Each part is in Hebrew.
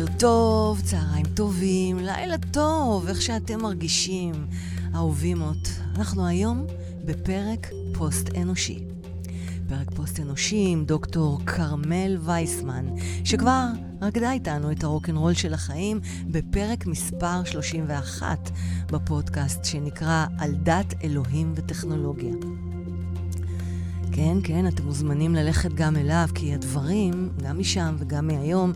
בוקר טוב, צהריים טובים, לילה טוב, איך שאתם מרגישים, אהובימות. אנחנו היום בפרק פוסט-אנושי. פרק פוסט-אנושי עם דוקטור כרמל וייסמן, שכבר רקדה איתנו את הרוקנרול של החיים בפרק מספר 31 בפודקאסט שנקרא על דת אלוהים וטכנולוגיה. כן, כן, אתם מוזמנים ללכת גם אליו, כי הדברים, גם משם וגם מהיום,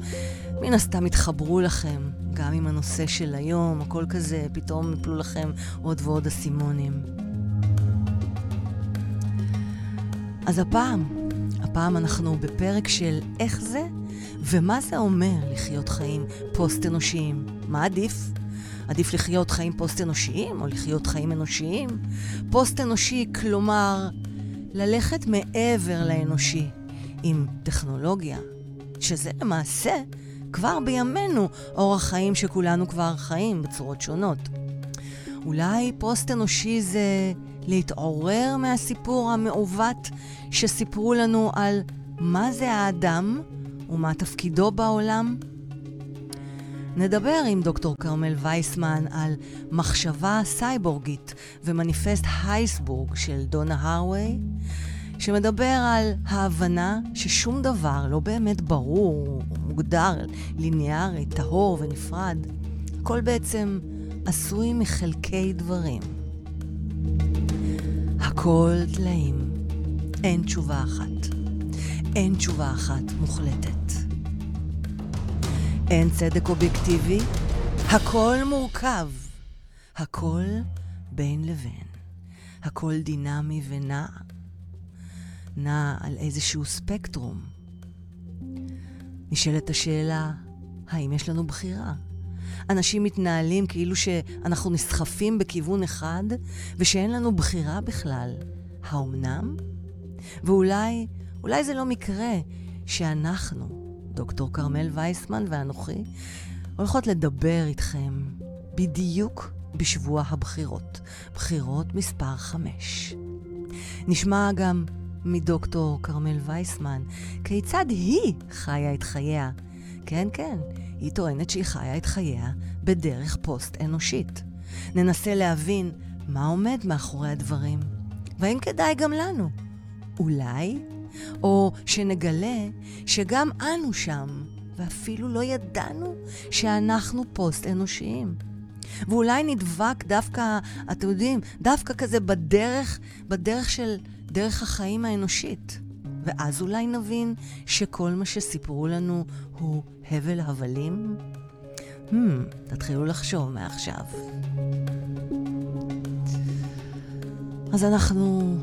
מן הסתם יתחברו לכם, גם עם הנושא של היום, הכל כזה, פתאום יפלו לכם עוד ועוד אסימונים. אז הפעם, הפעם אנחנו בפרק של איך זה ומה זה אומר לחיות חיים פוסט-אנושיים. מה עדיף? עדיף לחיות חיים פוסט-אנושיים או לחיות חיים אנושיים? פוסט-אנושי, כלומר, ללכת מעבר לאנושי עם טכנולוגיה, שזה למעשה כבר בימינו אורח חיים שכולנו כבר חיים בצורות שונות. אולי פוסט-אנושי זה להתעורר מהסיפור המעוות שסיפרו לנו על מה זה האדם ומה תפקידו בעולם? נדבר עם דוקטור כרמל וייסמן על מחשבה סייבורגית ומניפסט הייסבורג של דונה הרווי, שמדבר על ההבנה ששום דבר לא באמת ברור, מוגדר, ליניארי, טהור ונפרד. הכל בעצם עשוי מחלקי דברים. הכל טלאים. אין תשובה אחת. אין תשובה אחת מוחלטת. אין צדק אובייקטיבי, הכל מורכב. הכל בין לבין. הכל דינמי ונע. נע על איזשהו ספקטרום. נשאלת השאלה, האם יש לנו בחירה? אנשים מתנהלים כאילו שאנחנו נסחפים בכיוון אחד ושאין לנו בחירה בכלל. האומנם? ואולי, אולי זה לא מקרה שאנחנו, דוקטור כרמל וייסמן ואנוכי, הולכות לדבר איתכם בדיוק בשבוע הבחירות, בחירות מספר חמש. נשמע גם מדוקטור כרמל וייסמן כיצד היא חיה את חייה. כן, כן, היא טוענת שהיא חיה את חייה בדרך פוסט-אנושית. ננסה להבין מה עומד מאחורי הדברים, והאם כדאי גם לנו. אולי, או שנגלה שגם אנו שם, ואפילו לא ידענו שאנחנו פוסט-אנושיים. ואולי נדבק דווקא, אתם יודעים, דווקא כזה בדרך, בדרך של דרך החיים האנושית. ואז אולי נבין שכל מה שסיפרו לנו הוא הבל הבלים? Hmm, תתחילו לחשוב מעכשיו. אז אנחנו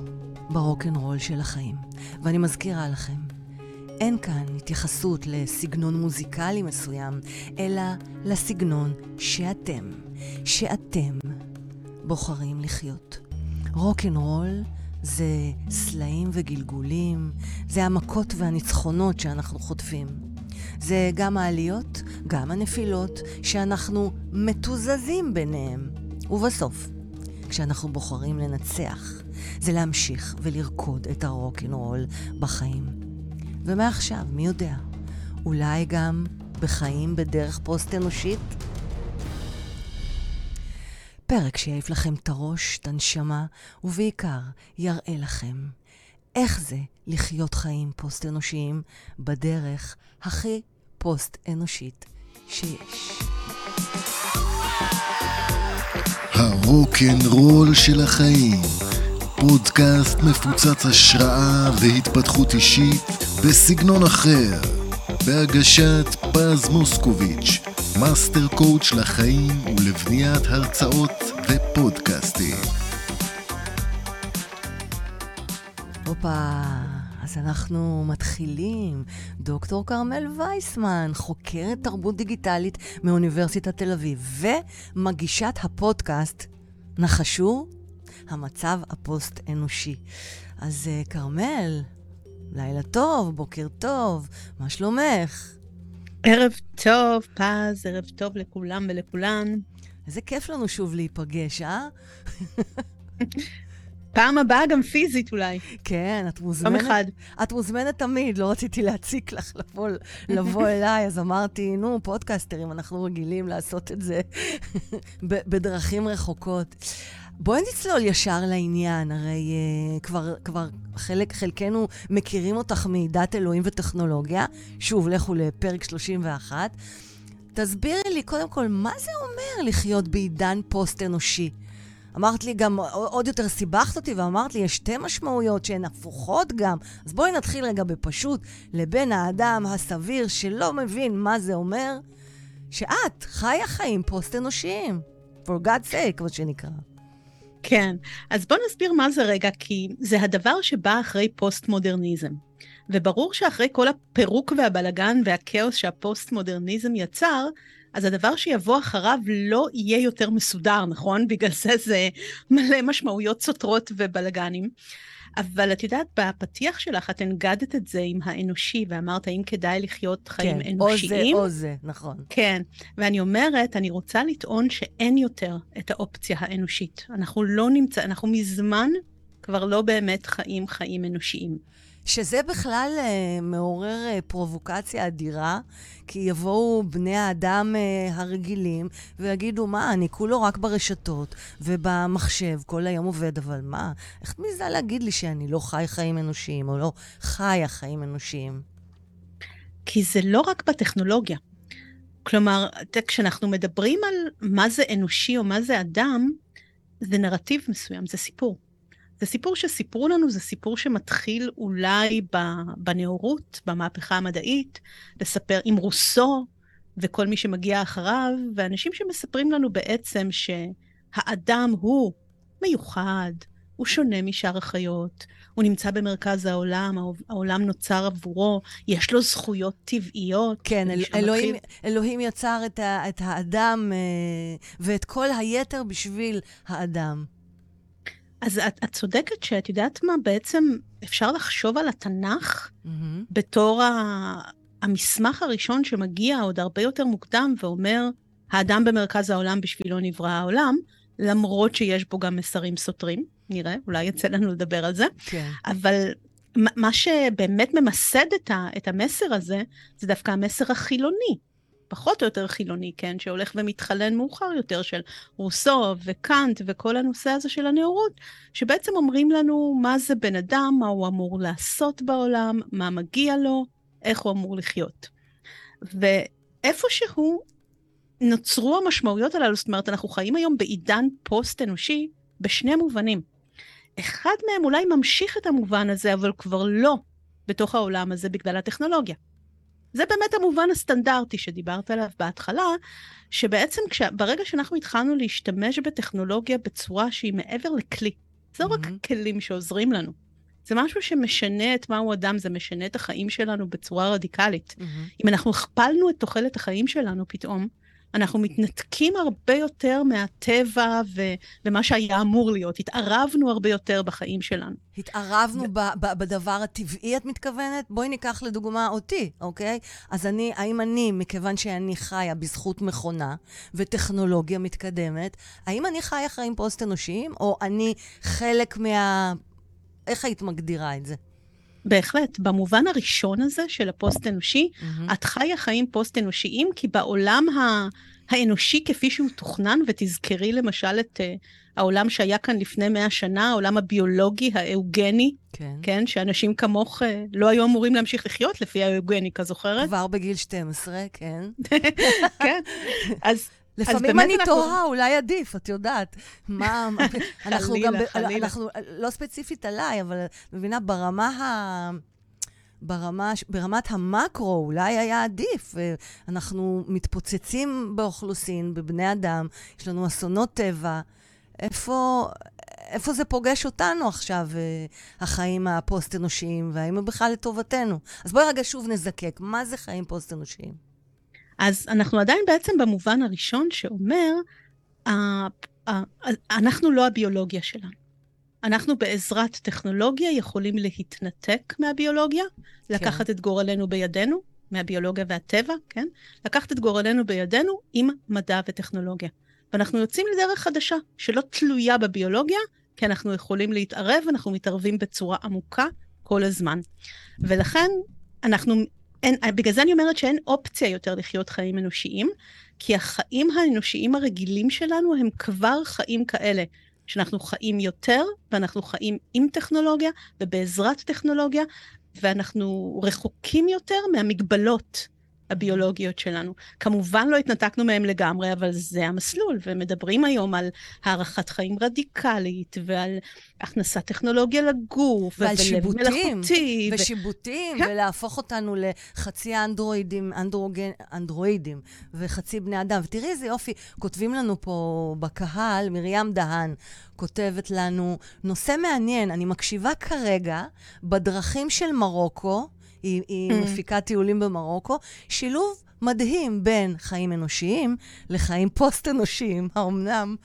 ברוקנרול של החיים, ואני מזכירה לכם, אין כאן התייחסות לסגנון מוזיקלי מסוים, אלא לסגנון שאתם, שאתם בוחרים לחיות. רוקנרול זה סלעים וגלגולים, זה המכות והניצחונות שאנחנו חוטפים. זה גם העליות, גם הנפילות, שאנחנו מתוזזים ביניהם. ובסוף, כשאנחנו בוחרים לנצח, זה להמשיך ולרקוד את הרוקנרול בחיים. ומעכשיו, מי יודע, אולי גם בחיים בדרך פוסט-אנושית? פרק שיעיף לכם את הראש, את הנשמה, ובעיקר יראה לכם איך זה לחיות חיים פוסט-אנושיים בדרך הכי פוסט-אנושית שיש. הרוקנרול של החיים, פודקאסט מפוצץ השראה והתפתחות אישית בסגנון אחר, בהגשת פז מוסקוביץ', master coach לחיים ולבניית הרצאות ופודקאסטים. הופה, אז אנחנו מתחילים. דוקטור כרמל וייסמן, חוקרת תרבות דיגיטלית מאוניברסיטת תל אביב, ומגישת הפודקאסט, נחשו? המצב הפוסט-אנושי. אז uh, כרמל, לילה טוב, בוקר טוב, מה שלומך? ערב טוב, פז, ערב טוב לכולם ולכולן. איזה כיף לנו שוב להיפגש, אה? פעם הבאה גם פיזית אולי. כן, את מוזמנת. יום אחד. את מוזמנת תמיד, לא רציתי להציק לך לבוא, לבוא אליי, אז אמרתי, נו, פודקאסטרים, אנחנו רגילים לעשות את זה בדרכים רחוקות. בואי נצלול ישר לעניין, הרי uh, כבר, כבר חלק, חלקנו מכירים אותך מדת אלוהים וטכנולוגיה. שוב, לכו לפרק 31. תסבירי לי קודם כל, מה זה אומר לחיות בעידן פוסט-אנושי? אמרת לי גם, עוד יותר סיבכת אותי ואמרת לי, יש שתי משמעויות שהן הפוכות גם. אז בואי נתחיל רגע בפשוט, לבן האדם הסביר שלא מבין מה זה אומר, שאת חיה חיים פוסט-אנושיים. For God's sake, מה שנקרא. כן, אז בוא נסביר מה זה רגע, כי זה הדבר שבא אחרי פוסט-מודרניזם. וברור שאחרי כל הפירוק והבלגן והכאוס שהפוסט-מודרניזם יצר, אז הדבר שיבוא אחריו לא יהיה יותר מסודר, נכון? בגלל זה זה מלא משמעויות סותרות ובלגנים. אבל את יודעת, בפתיח שלך את הנגדת את זה עם האנושי, ואמרת, האם כדאי לחיות חיים כן, אנושיים? או זה או זה, נכון. כן, ואני אומרת, אני רוצה לטעון שאין יותר את האופציה האנושית. אנחנו לא נמצא, אנחנו מזמן כבר לא באמת חיים חיים אנושיים. שזה בכלל uh, מעורר uh, פרובוקציה אדירה, כי יבואו בני האדם uh, הרגילים ויגידו, מה, אני כולו רק ברשתות ובמחשב, כל היום עובד, אבל מה, איך את להגיד לי שאני לא חי חיים אנושיים, או לא חיה חיים אנושיים? כי זה לא רק בטכנולוגיה. כלומר, כשאנחנו מדברים על מה זה אנושי או מה זה אדם, זה נרטיב מסוים, זה סיפור. זה סיפור שסיפרו לנו, זה סיפור שמתחיל אולי בנאורות, במהפכה המדעית, לספר עם רוסו וכל מי שמגיע אחריו, ואנשים שמספרים לנו בעצם שהאדם הוא מיוחד, הוא שונה משאר החיות, הוא נמצא במרכז העולם, העולם נוצר עבורו, יש לו זכויות טבעיות. כן, אל, אלוהים, אלוהים יצר את, ה, את האדם אה, ואת כל היתר בשביל האדם. אז את, את צודקת שאת יודעת מה, בעצם אפשר לחשוב על התנ"ך mm-hmm. בתור ה, המסמך הראשון שמגיע עוד הרבה יותר מוקדם ואומר, האדם במרכז העולם בשבילו נברא העולם, למרות שיש בו גם מסרים סותרים, נראה, אולי יצא לנו לדבר על זה. כן. אבל מה שבאמת ממסד את, ה, את המסר הזה, זה דווקא המסר החילוני. פחות או יותר חילוני, כן, שהולך ומתחלן מאוחר יותר של רוסו וקאנט וכל הנושא הזה של הנאורות, שבעצם אומרים לנו מה זה בן אדם, מה הוא אמור לעשות בעולם, מה מגיע לו, איך הוא אמור לחיות. ואיפשהו נוצרו המשמעויות הללו, זאת אומרת, אנחנו חיים היום בעידן פוסט-אנושי בשני מובנים. אחד מהם אולי ממשיך את המובן הזה, אבל כבר לא בתוך העולם הזה בגלל הטכנולוגיה. זה באמת המובן הסטנדרטי שדיברת עליו בהתחלה, שבעצם כש... ברגע שאנחנו התחלנו להשתמש בטכנולוגיה בצורה שהיא מעבר לכלי, זה לא mm-hmm. רק כלים שעוזרים לנו, זה משהו שמשנה את מהו אדם, זה משנה את החיים שלנו בצורה רדיקלית. Mm-hmm. אם אנחנו הכפלנו את תוחלת החיים שלנו פתאום, אנחנו מתנתקים הרבה יותר מהטבע ו- ומה שהיה אמור להיות. התערבנו הרבה יותר בחיים שלנו. התערבנו ו- ב- ב- בדבר הטבעי, את מתכוונת? בואי ניקח לדוגמה אותי, אוקיי? אז אני, האם אני, מכיוון שאני חיה בזכות מכונה וטכנולוגיה מתקדמת, האם אני חיה חיים פוסט-אנושיים, או אני חלק מה... איך היית מגדירה את זה? בהחלט. במובן הראשון הזה של הפוסט-אנושי, mm-hmm. את חיה חיים פוסט-אנושיים, כי בעולם ה... האנושי כפי שהוא תוכנן, ותזכרי למשל את uh, העולם שהיה כאן לפני מאה שנה, העולם הביולוגי, האוגני, כן, כן שאנשים כמוך uh, לא היו אמורים להמשיך לחיות לפי האוגני, כזוכרת? כבר בגיל 12, כן. כן, אז... לפעמים אני אנחנו... תוהה, אולי עדיף, את יודעת. מה... אנחנו חלילה, גם... חלילה. אנחנו, לא ספציפית עליי, אבל מבינה, ברמה ה... ברמה, ברמת המקרו אולי היה עדיף. אנחנו מתפוצצים באוכלוסין, בבני אדם, יש לנו אסונות טבע. איפה, איפה זה פוגש אותנו עכשיו, החיים הפוסט-אנושיים, והאם הם בכלל לטובתנו? אז בואי רגע שוב נזקק, מה זה חיים פוסט-אנושיים? אז אנחנו עדיין בעצם במובן הראשון שאומר, אנחנו לא הביולוגיה שלנו. אנחנו בעזרת טכנולוגיה יכולים להתנתק מהביולוגיה, כן. לקחת את גורלנו בידינו, מהביולוגיה והטבע, כן? לקחת את גורלנו בידינו עם מדע וטכנולוגיה. ואנחנו יוצאים לדרך חדשה, שלא תלויה בביולוגיה, כי אנחנו יכולים להתערב, אנחנו מתערבים בצורה עמוקה כל הזמן. ולכן, אנחנו, אין, בגלל זה אני אומרת שאין אופציה יותר לחיות חיים אנושיים, כי החיים האנושיים הרגילים שלנו הם כבר חיים כאלה, שאנחנו חיים יותר, ואנחנו חיים עם טכנולוגיה ובעזרת טכנולוגיה, ואנחנו רחוקים יותר מהמגבלות הביולוגיות שלנו. כמובן לא התנתקנו מהם לגמרי, אבל זה המסלול, ומדברים היום על הארכת חיים רדיקלית, ועל הכנסת טכנולוגיה לגוף, ועל שיבוטים, מלאכותי, ושיבוטים, כן. ולהפוך אותנו לחצי אנדרואידים, אנדרוגן, אנדרואידים, וחצי בני אדם. ותראי איזה יופי, כותבים לנו פה בקהל, מרים דהן, כותבת לנו, נושא מעניין, אני מקשיבה כרגע בדרכים של מרוקו, היא, היא mm. מפיקה טיולים במרוקו, שילוב מדהים בין חיים אנושיים לחיים פוסט-אנושיים, האומנם?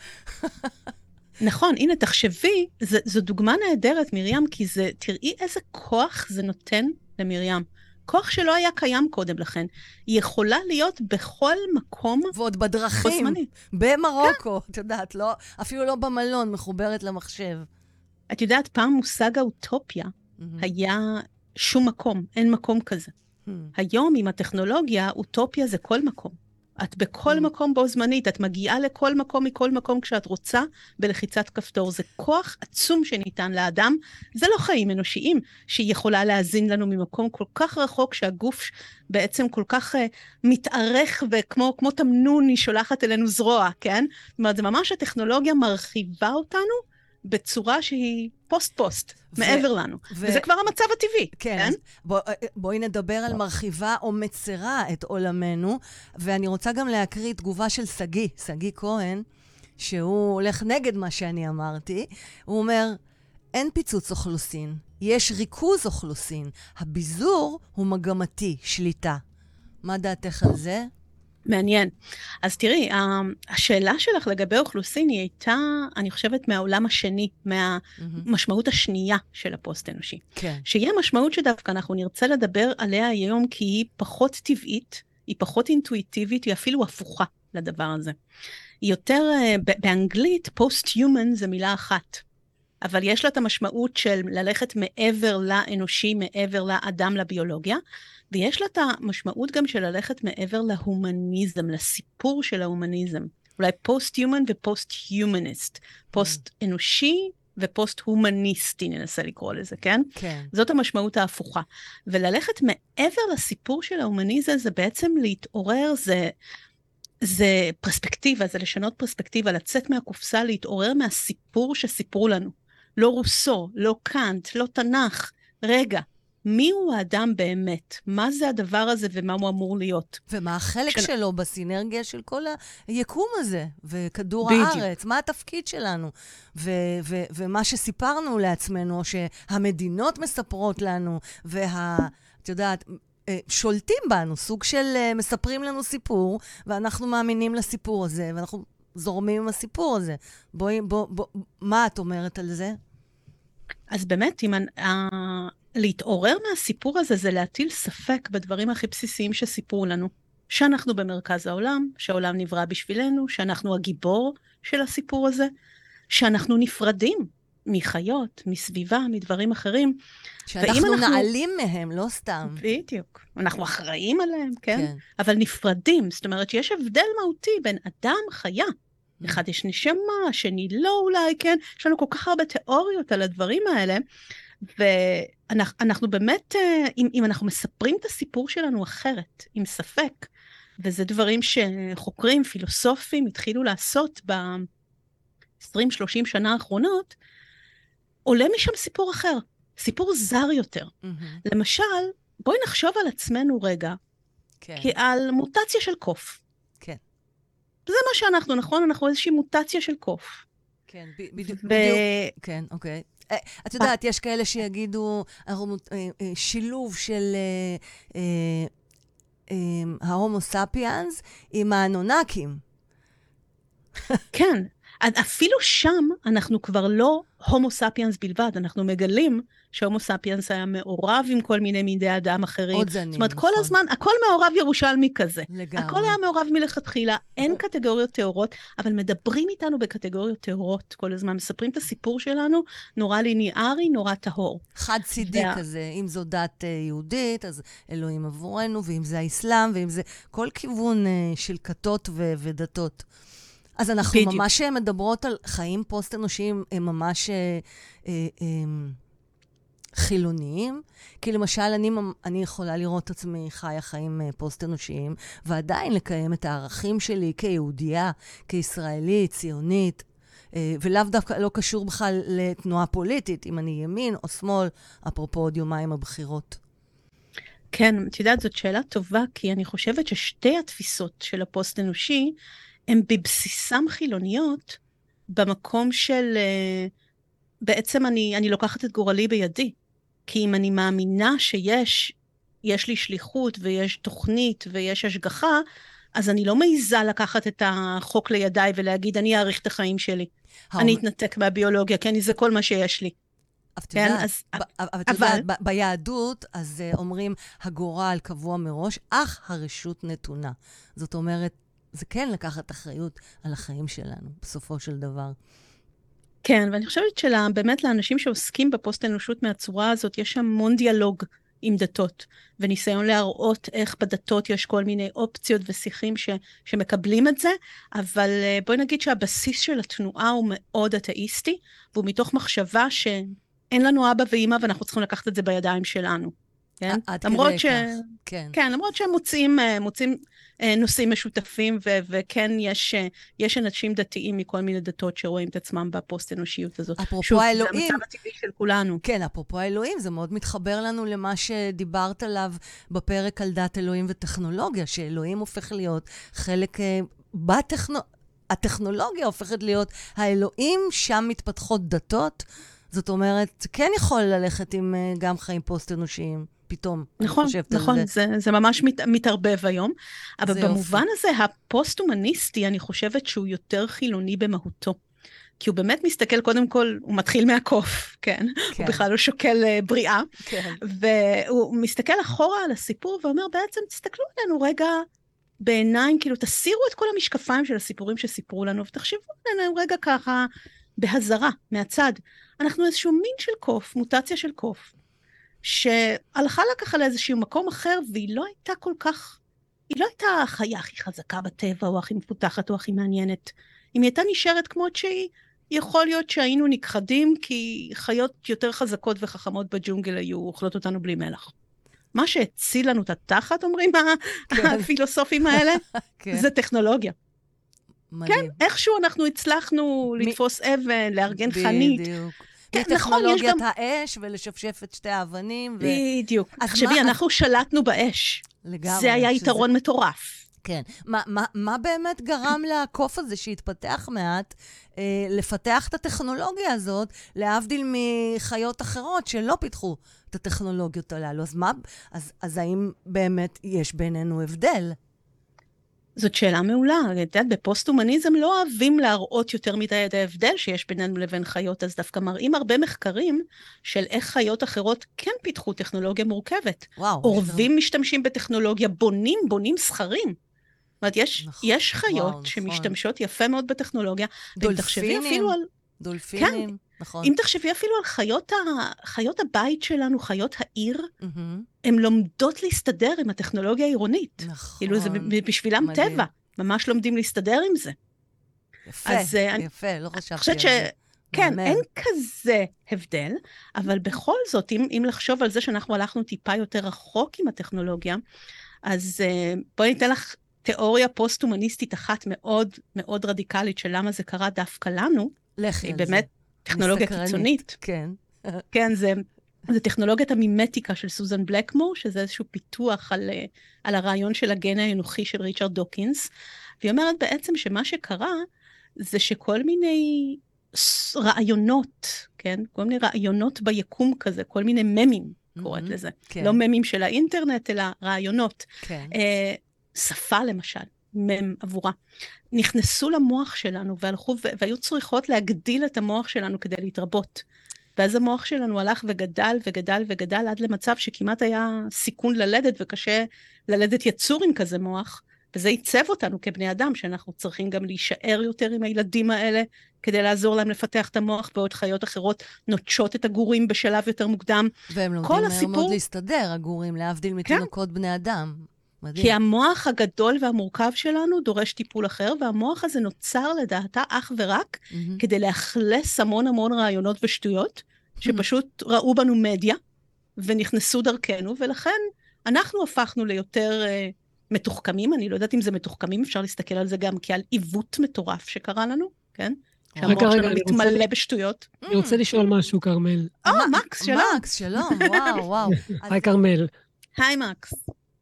נכון, הנה, תחשבי, ז, זו דוגמה נהדרת, מרים, כי זה, תראי איזה כוח זה נותן למרים. כוח שלא היה קיים קודם לכן. היא יכולה להיות בכל מקום ועוד בדרכים, במרוקו, כן. את יודעת, לא, אפילו לא במלון, מחוברת למחשב. את יודעת, פעם מושג האוטופיה mm-hmm. היה שום מקום, אין מקום כזה. Hmm. היום עם הטכנולוגיה, אוטופיה זה כל מקום. את בכל hmm. מקום בו זמנית, את מגיעה לכל מקום מכל מקום כשאת רוצה בלחיצת כפתור. זה כוח עצום שניתן לאדם. זה לא חיים אנושיים שהיא יכולה להאזין לנו ממקום כל כך רחוק שהגוף בעצם כל כך uh, מתארך וכמו תמנון היא שולחת אלינו זרוע, כן? זאת אומרת, זה ממש הטכנולוגיה מרחיבה אותנו. בצורה שהיא פוסט-פוסט, ו- מעבר לנו. ו- וזה כבר המצב הטבעי, כן? כן? בוא, אה, בואי נדבר על מרחיבה או מצרה את עולמנו, ואני רוצה גם להקריא תגובה של שגיא, שגיא כהן, שהוא הולך נגד מה שאני אמרתי. הוא אומר, אין פיצוץ אוכלוסין, יש ריכוז אוכלוסין. הביזור הוא מגמתי, שליטה. מה דעתך על זה? מעניין. אז תראי, השאלה שלך לגבי אוכלוסין היא הייתה, אני חושבת, מהעולם השני, מהמשמעות השנייה של הפוסט-אנושי. כן. שהיא המשמעות שדווקא אנחנו נרצה לדבר עליה היום, כי היא פחות טבעית, היא פחות אינטואיטיבית, היא אפילו הפוכה לדבר הזה. יותר, אה, באנגלית, פוסט-human זה מילה אחת. אבל יש לה את המשמעות של ללכת מעבר לאנושי, מעבר לאדם, לביולוגיה, ויש לה את המשמעות גם של ללכת מעבר להומניזם, לסיפור של ההומניזם. אולי פוסט-הומן ופוסט-הומניסט. פוסט-אנושי ופוסט-הומניסטי, ננסה לקרוא לזה, כן? כן. זאת המשמעות ההפוכה. וללכת מעבר לסיפור של ההומניזם זה בעצם להתעורר, זה... זה פרספקטיבה, זה לשנות פרספקטיבה, לצאת מהקופסה, להתעורר מהסיפור שסיפרו לנו. לא רוסו, לא קאנט, לא תנ"ך. רגע, מי הוא האדם באמת? מה זה הדבר הזה ומה הוא אמור להיות? ומה החלק של... שלו בסינרגיה של כל היקום הזה, וכדור בדיוק. הארץ? מה התפקיד שלנו? ו- ו- ומה שסיפרנו לעצמנו, שהמדינות מספרות לנו, וה... את יודעת, אה, שולטים בנו, סוג של אה, מספרים לנו סיפור, ואנחנו מאמינים לסיפור הזה, ואנחנו זורמים עם הסיפור הזה. בואי, בוא, בוא, מה את אומרת על זה? אז באמת, אם להתעורר מהסיפור הזה זה להטיל ספק בדברים הכי בסיסיים שסיפרו לנו. שאנחנו במרכז העולם, שהעולם נברא בשבילנו, שאנחנו הגיבור של הסיפור הזה, שאנחנו נפרדים מחיות, מסביבה, מדברים אחרים. שאנחנו אנחנו... נעלים מהם, לא סתם. בדיוק. אנחנו אחראים עליהם, כן? כן? אבל נפרדים. זאת אומרת שיש הבדל מהותי בין אדם, חיה. אחד יש נשמה, השני לא אולי, כן? יש לנו כל כך הרבה תיאוריות על הדברים האלה. ואנחנו באמת, אה, אם, אם אנחנו מספרים את הסיפור שלנו אחרת, עם ספק, וזה דברים שחוקרים, פילוסופים, התחילו לעשות ב-20-30 שנה האחרונות, עולה משם סיפור אחר, סיפור זר יותר. Mm-hmm. למשל, בואי נחשוב על עצמנו רגע, כן. כי על מוטציה של קוף. זה מה שאנחנו, נכון? אנחנו איזושהי מוטציה של קוף. כן, בדיוק, ו... בדיוק, כן, אוקיי. אה, את יודעת, יש כאלה שיגידו, אה, אה, שילוב של ההומו ספיאנס עם האנונקים. כן, אפילו שם אנחנו כבר לא הומו ספיאנס בלבד, אנחנו מגלים שהומו ספיאנס היה מעורב עם כל מיני מידי אדם אחרים. עוד זנים, זאת אומרת, נכון. כל הזמן, הכל מעורב ירושלמי כזה. לגמרי. הכל היה מעורב מלכתחילה, אין קטגוריות טהורות, אבל מדברים איתנו בקטגוריות טהורות כל הזמן, מספרים את הסיפור שלנו, נורא ליניארי, נורא טהור. חד צידי וה- כזה, אם זו דת אה, יהודית, אז אלוהים עבורנו, ואם זה האסלאם, ואם זה כל כיוון אה, של כתות ו- ודתות. אז אנחנו בדיוק. ממש אה, מדברות על חיים פוסט-אנושיים, הם ממש אה, אה, חילוניים. כי למשל, אני, אני יכולה לראות את עצמי חיה חיים אה, פוסט-אנושיים, ועדיין לקיים את הערכים שלי כיהודייה, כישראלית, ציונית, אה, ולאו דווקא לא קשור בכלל לתנועה פוליטית, אם אני ימין או שמאל, אפרופו עוד יומיים הבחירות. כן, את יודעת, זאת שאלה טובה, כי אני חושבת ששתי התפיסות של הפוסט-אנושי הן בבסיסם חילוניות, במקום של אה, בעצם אני, אני לוקחת את גורלי בידי. כי אם אני מאמינה שיש, יש לי שליחות ויש תוכנית ויש השגחה, אז אני לא מעיזה לקחת את החוק לידיי ולהגיד, אני אאריך את החיים שלי. אני אתנתק מהביולוגיה, כי אני, זה כל מה שיש לי. כן, יודעת, אז... ב- אבל את יודעת, ב- ביהדות, אז אה, אומרים, הגורל קבוע מראש, אך הרשות נתונה. זאת אומרת, זה כן לקחת אחריות על החיים שלנו, בסופו של דבר. כן, ואני חושבת שבאמת לאנשים שעוסקים בפוסט-אנושות מהצורה הזאת, יש המון דיאלוג עם דתות, וניסיון להראות איך בדתות יש כל מיני אופציות ושיחים ש, שמקבלים את זה, אבל אה, בואי נגיד שהבסיס של התנועה הוא מאוד אתאיסטי, והוא מתוך מחשבה שאין לנו אבא ואימא ואנחנו צריכים לקחת את זה בידיים שלנו. כן? עד למרות כדי ש... כך, כן. כן, למרות שהם מוצאים, אה, מוצאים אה, נושאים משותפים, ו- וכן יש, אה, יש אנשים דתיים מכל מיני דתות שרואים את עצמם בפוסט-אנושיות הזאת. אפרופו שוב, האלוהים. זה המצב הטבעי של כולנו. כן, אפרופו האלוהים, זה מאוד מתחבר לנו למה שדיברת עליו בפרק על דת אלוהים וטכנולוגיה, שאלוהים הופך להיות חלק אה, בטכנו... הטכנולוגיה הופכת להיות האלוהים, שם מתפתחות דתות. זאת אומרת, כן יכול ללכת עם גם חיים פוסט-אנושיים, פתאום. נכון, חושבת נכון, זה. זה, ממש מת, מתערבב היום. אבל במובן הזה, הפוסט-הומניסטי, אני חושבת שהוא יותר חילוני במהותו. כי הוא באמת מסתכל, קודם כל, הוא מתחיל מהקוף, כן? כן. הוא בכלל לא שוקל אה, בריאה. כן. והוא מסתכל אחורה על הסיפור ואומר, בעצם, תסתכלו עלינו רגע בעיניים, כאילו, תסירו את כל המשקפיים של הסיפורים שסיפרו לנו, ותחשבו עלינו רגע ככה בהזרה, מהצד. אנחנו איזשהו מין של קוף, מוטציה של קוף, שהלכה לה ככה לאיזשהו מקום אחר, והיא לא הייתה כל כך, היא לא הייתה החיה הכי חזקה בטבע, או הכי מפותחת, או הכי מעניינת. אם היא הייתה נשארת כמות שהיא, יכול להיות שהיינו נכחדים, כי חיות יותר חזקות וחכמות בג'ונגל היו אוכלות אותנו בלי מלח. מה שהציל לנו את התחת, אומרים כן. הפילוסופים האלה, כן. זה טכנולוגיה. מדהים. איכשהו אנחנו הצלחנו מ- לתפוס אבן, לארגן חנית. בדיוק. כן, נכון, יש גם- האש ולשפשף את שתי האבנים. ו... בדיוק. תחשבי, מה- אנחנו שלטנו באש. לגמרי. זה היה שזה- יתרון מטורף. כן. מה, מה, מה באמת גרם לקוף הזה שהתפתח מעט, אה, לפתח את הטכנולוגיה הזאת, להבדיל מחיות אחרות שלא פיתחו את הטכנולוגיות הללו? אז מה, אז, אז האם באמת יש בינינו הבדל? זאת שאלה מעולה. את יודעת, בפוסט-הומניזם לא אוהבים להראות יותר מדי את ההבדל שיש בינינו לבין חיות, אז דווקא מראים הרבה מחקרים של איך חיות אחרות כן פיתחו טכנולוגיה מורכבת. וואו. עורבים משתמשים בטכנולוגיה, בונים, בונים סכרים. זאת אומרת, יש, נכון, יש חיות וואו, נכון. שמשתמשות יפה מאוד בטכנולוגיה. דולפינים. אפילו על, דולפינים, נכון. אם תחשבי אפילו על חיות, ה, חיות הבית שלנו, חיות העיר, מהמם. הן לומדות להסתדר עם הטכנולוגיה העירונית. נכון. כאילו, זה בשבילם מדהים. טבע. ממש לומדים להסתדר עם זה. יפה, אז, אה, אני- יפה, לא חשבתי אני על חושבת ש... זה. כן, מהמם. אין כזה הבדל, אבל בכל זאת, אם, אם לחשוב על זה שאנחנו הלכנו טיפה יותר רחוק עם הטכנולוגיה, אז uh, בואי ניתן לך תיאוריה פוסט-הומניסטית אחת מאוד מאוד רדיקלית של למה זה קרה דווקא לנו, לכי היא על זה. באמת טכנולוגיה. קיצונית. כן. כן, זה, זה טכנולוגיית המימטיקה של סוזן בלקמור, שזה איזשהו פיתוח על, אה, על הרעיון של הגן האנוכי של ריצ'רד דוקינס. והיא אומרת בעצם שמה שקרה זה שכל מיני רעיונות, כן? כל מיני רעיונות ביקום כזה, כל מיני ממים, קוראת לזה. כן. לא ממים של האינטרנט, אלא רעיונות. כן. אה, שפה למשל, מם עבורה. נכנסו למוח שלנו והלכו והיו צריכות להגדיל את המוח שלנו כדי להתרבות. ואז המוח שלנו הלך וגדל וגדל וגדל עד למצב שכמעט היה סיכון ללדת וקשה ללדת יצור עם כזה מוח. וזה עיצב אותנו כבני אדם, שאנחנו צריכים גם להישאר יותר עם הילדים האלה כדי לעזור להם לפתח את המוח, בעוד חיות אחרות נוטשות את הגורים בשלב יותר מוקדם. והם לומדים מהר הסיפור... מאוד להסתדר, הגורים, להבדיל כן. מתינוקות כן. בני אדם. מדהים. כי המוח הגדול והמורכב שלנו דורש טיפול אחר, והמוח הזה נוצר לדעתה אך ורק mm-hmm. כדי לאכלס המון המון רעיונות ושטויות, שפשוט mm-hmm. ראו בנו מדיה ונכנסו דרכנו, ולכן אנחנו הפכנו ליותר uh, מתוחכמים. אני לא יודעת אם זה מתוחכמים, אפשר להסתכל על זה גם כעל עיוות מטורף שקרה לנו, כן? שהמוח שלנו מתמלא בשטויות. אני רוצה לשאול משהו, כרמל. אה, מקס, שלום. מקס, שלום, וואו, וואו. היי, כרמל. היי, מקס.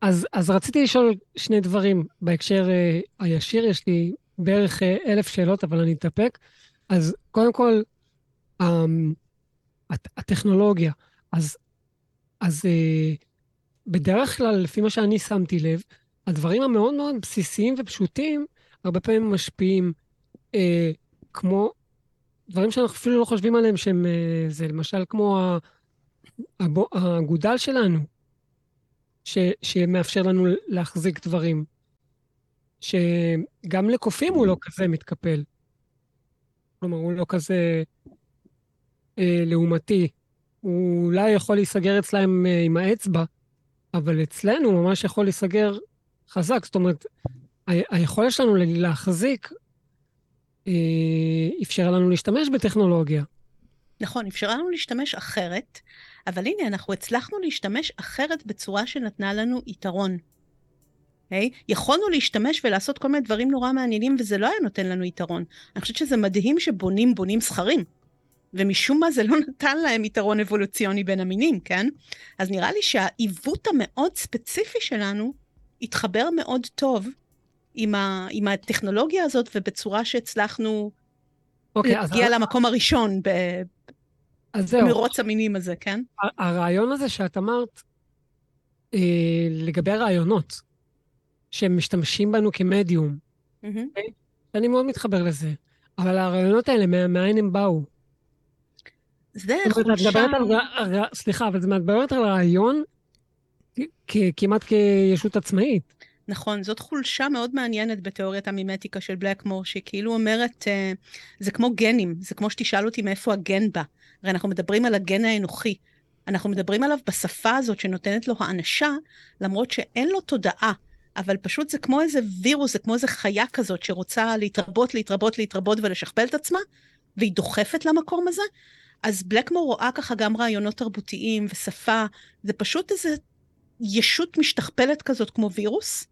אז, אז רציתי לשאול שני דברים בהקשר uh, הישיר, יש לי בערך uh, אלף שאלות, אבל אני אתאפק. אז קודם כל, um, הט- הטכנולוגיה. אז, אז uh, בדרך כלל, לפי מה שאני שמתי לב, הדברים המאוד מאוד בסיסיים ופשוטים, הרבה פעמים משפיעים, uh, כמו דברים שאנחנו אפילו לא חושבים עליהם, שהם, uh, זה למשל כמו האגודל שלנו. ש, שמאפשר לנו להחזיק דברים. שגם לקופים הוא לא כזה מתקפל. כלומר, הוא לא כזה אה, לעומתי. הוא אולי יכול להיסגר אצלם אה, עם האצבע, אבל אצלנו הוא ממש יכול להיסגר חזק. זאת אומרת, ה- היכולת שלנו להחזיק אה, אפשר לנו להשתמש בטכנולוגיה. נכון, אפשרה לנו להשתמש אחרת, אבל הנה, אנחנו הצלחנו להשתמש אחרת בצורה שנתנה לנו יתרון. Okay? אוקיי? יכולנו להשתמש ולעשות כל מיני דברים נורא מעניינים, וזה לא היה נותן לנו יתרון. אני חושבת שזה מדהים שבונים בונים זכרים, ומשום מה זה לא נתן להם יתרון אבולוציוני בין המינים, כן? אז נראה לי שהעיוות המאוד ספציפי שלנו התחבר מאוד טוב עם, ה, עם הטכנולוגיה הזאת, ובצורה שהצלחנו okay, אוקיי, להגיע אז... למקום הראשון ב, אז זהו. מרוץ המינים הזה, כן? הרעיון הזה שאת אמרת, אה, לגבי הרעיונות, שהם משתמשים בנו כמדיום, mm-hmm. אני מאוד מתחבר לזה, אבל הרעיונות האלה, מאין הם באו? זה חולשה... סליחה, אבל את מדברת על רעיון כמעט כישות עצמאית. נכון, זאת חולשה מאוד מעניינת בתיאוריית המימטיקה של בלקמור, שהיא כאילו אומרת, אה, זה כמו גנים, זה כמו שתשאל אותי מאיפה הגן בא. הרי אנחנו מדברים על הגן האנוכי. אנחנו מדברים עליו בשפה הזאת שנותנת לו האנשה, למרות שאין לו תודעה, אבל פשוט זה כמו איזה וירוס, זה כמו איזה חיה כזאת שרוצה להתרבות, להתרבות, להתרבות ולשכפל את עצמה, והיא דוחפת למקום הזה. אז בלקמור רואה ככה גם רעיונות תרבותיים ושפה, זה פשוט איזה ישות משתכפלת כזאת כמו וירוס,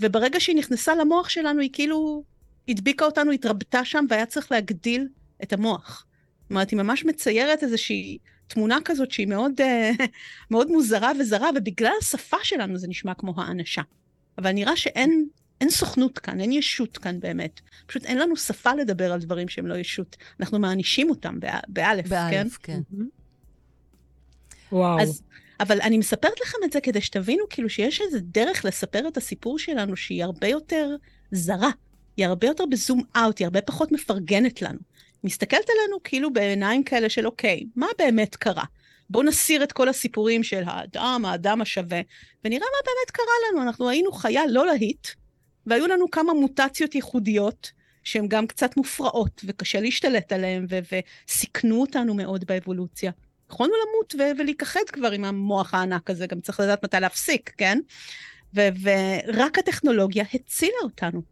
וברגע שהיא נכנסה למוח שלנו, היא כאילו הדביקה אותנו, התרבתה שם, והיה צריך להגדיל את המוח. זאת אומרת, היא ממש מציירת איזושהי תמונה כזאת שהיא מאוד, אה, מאוד מוזרה וזרה, ובגלל השפה שלנו זה נשמע כמו האנשה. אבל נראה שאין אין סוכנות כאן, אין ישות כאן באמת. פשוט אין לנו שפה לדבר על דברים שהם לא ישות. אנחנו מענישים אותם באלף, כן? באלף, כן. וואו. אז, אבל אני מספרת לכם את זה כדי שתבינו כאילו שיש איזה דרך לספר את הסיפור שלנו שהיא הרבה יותר זרה. היא הרבה יותר בזום אאוט, היא הרבה פחות מפרגנת לנו. מסתכלת עלינו כאילו בעיניים כאלה של אוקיי, מה באמת קרה? בואו נסיר את כל הסיפורים של האדם, האדם השווה, ונראה מה באמת קרה לנו. אנחנו היינו חיה לא להיט, והיו לנו כמה מוטציות ייחודיות, שהן גם קצת מופרעות, וקשה להשתלט עליהן, וסיכנו אותנו מאוד באבולוציה. יכולנו למות ו- ולהיכחד כבר עם המוח הענק הזה, גם צריך לדעת מתי להפסיק, כן? ו- ורק הטכנולוגיה הצילה אותנו.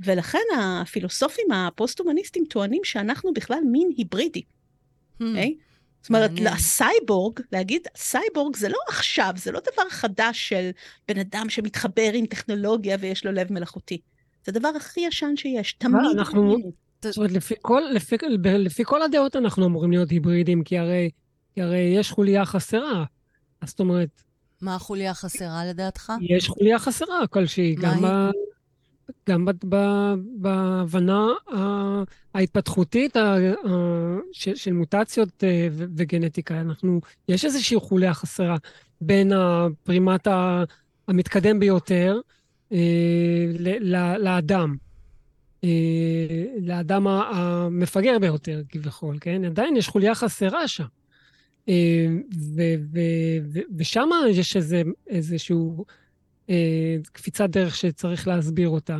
ולכן הפילוסופים הפוסט-הומניסטים טוענים שאנחנו בכלל מין היברידי. Hmm. Okay? אוקיי? זאת אומרת, הסייבורג, להגיד סייבורג זה לא עכשיו, זה לא דבר חדש של בן אדם שמתחבר עם טכנולוגיה ויש לו לב מלאכותי. זה הדבר הכי ישן שיש, תמיד. אנחנו, זאת אומרת, לפי כל, לפי, לפי כל הדעות אנחנו אמורים להיות היברידים, כי הרי, כי הרי יש חוליה חסרה. אז זאת אומרת... מה החוליה החסרה לדעתך? יש חוליה חסרה כלשהי, גם, ב, גם בהבנה ההתפתחותית של מוטציות אה, וגנטיקה. אנחנו, יש איזושהי חוליה חסרה בין הפרימט המתקדם ביותר אה, לאדם, אה, לאדם המפגר ביותר כביכול, כן? עדיין יש חוליה חסרה שם. ושם יש איזה, איזשהו קפיצת דרך שצריך להסביר אותה.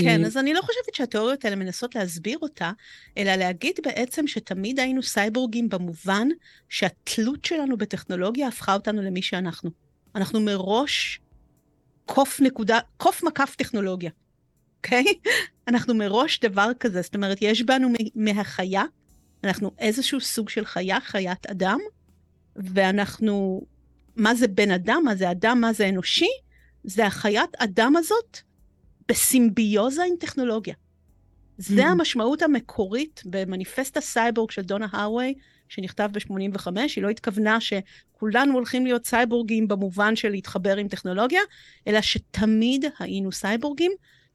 כן, אז אני לא חושבת שהתיאוריות האלה מנסות להסביר אותה, אלא להגיד בעצם שתמיד היינו סייבורגים במובן שהתלות שלנו בטכנולוגיה הפכה אותנו למי שאנחנו. אנחנו מראש קוף נקודה, קוף מקף טכנולוגיה, אוקיי? Okay? אנחנו מראש דבר כזה, זאת אומרת, יש בנו מהחיה, אנחנו איזשהו סוג של חיה, חיית אדם, ואנחנו, מה זה בן אדם, מה זה אדם, מה זה אנושי, זה החיית אדם הזאת בסימביוזה עם טכנולוגיה. זה mm-hmm. המשמעות המקורית במניפסט הסייבורג של דונה הרווי, שנכתב ב-85, היא לא התכוונה שכולנו הולכים להיות סייבורגים במובן של להתחבר עם טכנולוגיה, אלא שתמיד היינו סייבורגים,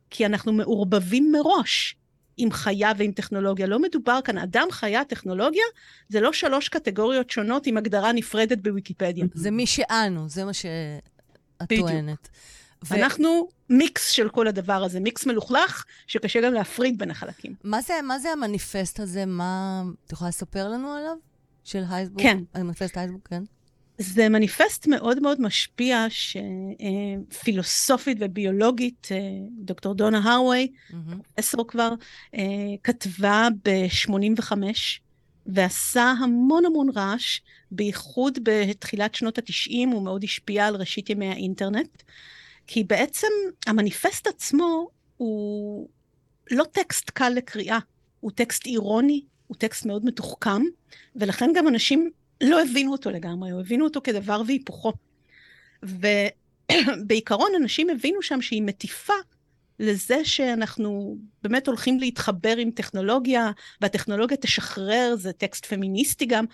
כי אנחנו מעורבבים מראש עם חיה ועם טכנולוגיה. לא מדובר כאן, אדם, חיה, טכנולוגיה, זה לא שלוש קטגוריות שונות עם הגדרה נפרדת בוויקיפדיה. זה מי שאנו, זה מה שאת טוענת. ו... אנחנו מיקס של כל הדבר הזה, מיקס מלוכלך, שקשה גם להפריד בין החלקים. מה זה, מה זה המניפסט הזה? מה... את יכולה לספר לנו עליו? של הייסבורג? כן. המניפסט הייסבורג, כן. זה מניפסט מאוד מאוד משפיע, שפילוסופית וביולוגית, אה, דוקטור דונה הרווי, פרופסור mm-hmm. כבר, אה, כתבה ב-85, ועשה המון המון רעש, בייחוד בתחילת שנות ה-90, הוא מאוד השפיע על ראשית ימי האינטרנט. כי בעצם המניפסט עצמו הוא לא טקסט קל לקריאה, הוא טקסט אירוני, הוא טקסט מאוד מתוחכם, ולכן גם אנשים לא הבינו אותו לגמרי, או הבינו אותו כדבר והיפוכו. ובעיקרון אנשים הבינו שם שהיא מטיפה לזה שאנחנו באמת הולכים להתחבר עם טכנולוגיה, והטכנולוגיה תשחרר, זה טקסט פמיניסטי גם,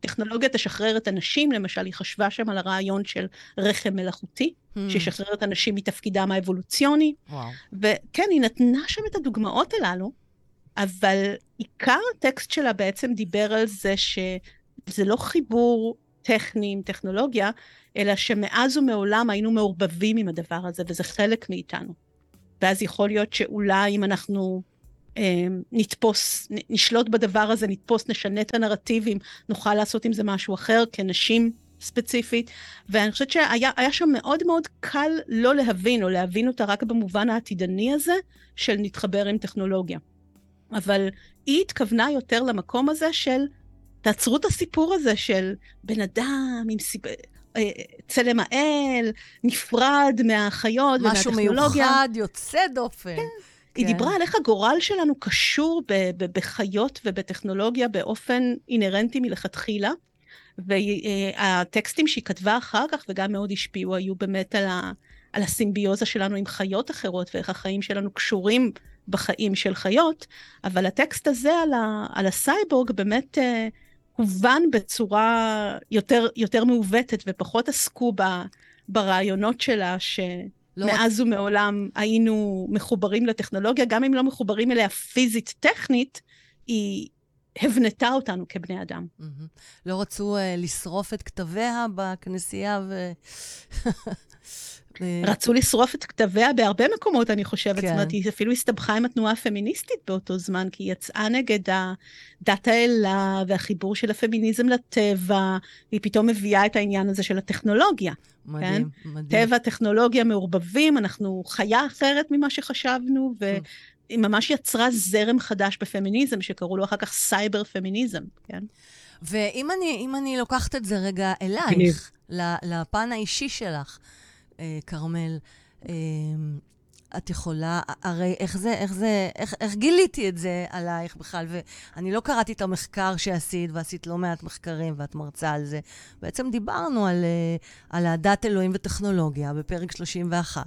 טכנולוגיה תשחרר את הנשים, למשל היא חשבה שם על הרעיון של רחם מלאכותי, hmm. שישחרר את הנשים מתפקידם האבולוציוני. וואו. וכן, היא נתנה שם את הדוגמאות הללו, אבל עיקר הטקסט שלה בעצם דיבר על זה שזה לא חיבור טכני עם טכנולוגיה, אלא שמאז ומעולם היינו מעורבבים עם הדבר הזה, וזה חלק מאיתנו. ואז יכול להיות שאולי אם אנחנו אה, נתפוס, נשלוט בדבר הזה, נתפוס, נשנה את הנרטיבים, נוכל לעשות עם זה משהו אחר כנשים ספציפית. ואני חושבת שהיה שם מאוד מאוד קל לא להבין, או להבין אותה רק במובן העתידני הזה של נתחבר עם טכנולוגיה. אבל היא התכוונה יותר למקום הזה של, תעצרו את הסיפור הזה של בן אדם עם סיב... אה, צלם האל, נפרד מהחיות ומהטכנולוגיה. משהו מיוחד, יוצא דופן. כן. כן. היא דיברה על איך הגורל שלנו קשור ב- ב- בחיות ובטכנולוגיה באופן אינהרנטי מלכתחילה. והטקסטים שהיא כתבה אחר כך, וגם מאוד השפיעו, היו באמת על, ה- על הסימביוזה שלנו עם חיות אחרות, ואיך החיים שלנו קשורים בחיים של חיות. אבל הטקסט הזה על, ה- על הסייבורג באמת... Uh, הובן בצורה יותר, יותר מעוותת, ופחות עסקו ב, ברעיונות שלה, שמאז לא... ומעולם היינו מחוברים לטכנולוגיה, גם אם לא מחוברים אליה פיזית-טכנית, היא הבנתה אותנו כבני אדם. Mm-hmm. לא רצו uh, לשרוף את כתביה בכנסייה ו... רצו לשרוף את כתביה בהרבה מקומות, אני חושבת. כן. זאת אומרת, היא אפילו הסתבכה עם התנועה הפמיניסטית באותו זמן, כי היא יצאה נגד הדת האלה והחיבור של הפמיניזם לטבע, היא פתאום מביאה את העניין הזה של הטכנולוגיה. מדהים, כן? מדהים. טבע, טכנולוגיה מעורבבים, אנחנו חיה אחרת ממה שחשבנו, ו... היא ממש יצרה זרם חדש בפמיניזם, שקראו לו אחר כך סייבר פמיניזם, כן? ואם אני, אני לוקחת את זה רגע אלייך, לפן האישי שלך, כרמל, אה, את יכולה, הרי איך זה, איך זה, איך, איך גיליתי את זה עלייך בכלל? ואני לא קראתי את המחקר שעשית, ועשית לא מעט מחקרים, ואת מרצה על זה. בעצם דיברנו על, אה, על הדת אלוהים וטכנולוגיה בפרק 31,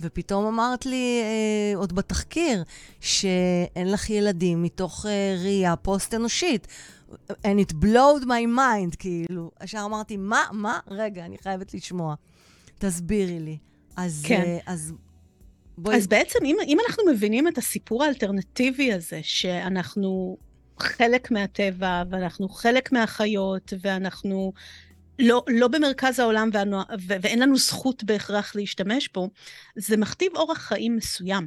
ופתאום אמרת לי, אה, עוד בתחקיר, שאין לך ילדים מתוך אה, ראייה פוסט-אנושית. And it blowed my mind, כאילו. ישר אמרתי, מה, מה? רגע, אני חייבת לשמוע. תסבירי לי. אז, כן. Uh, אז בואי... אז בעצם, אם, אם אנחנו מבינים את הסיפור האלטרנטיבי הזה, שאנחנו חלק מהטבע, ואנחנו חלק מהחיות, ואנחנו לא, לא במרכז העולם ואנו, ו, ואין לנו זכות בהכרח להשתמש בו, זה מכתיב אורח חיים מסוים.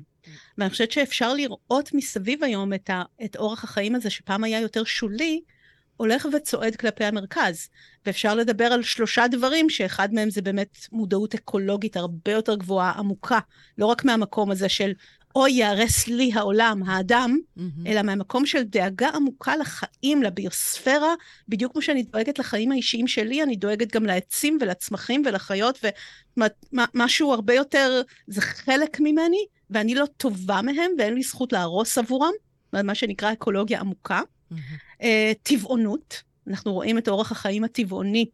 ואני חושבת שאפשר לראות מסביב היום את, ה, את אורח החיים הזה, שפעם היה יותר שולי, הולך וצועד כלפי המרכז. ואפשר לדבר על שלושה דברים, שאחד מהם זה באמת מודעות אקולוגית הרבה יותר גבוהה, עמוקה, לא רק מהמקום הזה של אוי, ייהרס לי העולם, האדם, mm-hmm. אלא מהמקום של דאגה עמוקה לחיים, לביוספירה, בדיוק כמו שאני דואגת לחיים האישיים שלי, אני דואגת גם לעצים ולצמחים ולחיות, ומשהו הרבה יותר, זה חלק ממני, ואני לא טובה מהם, ואין לי זכות להרוס עבורם, מה שנקרא אקולוגיה עמוקה. Mm-hmm. Uh, טבעונות, אנחנו רואים את אורח החיים הטבעוני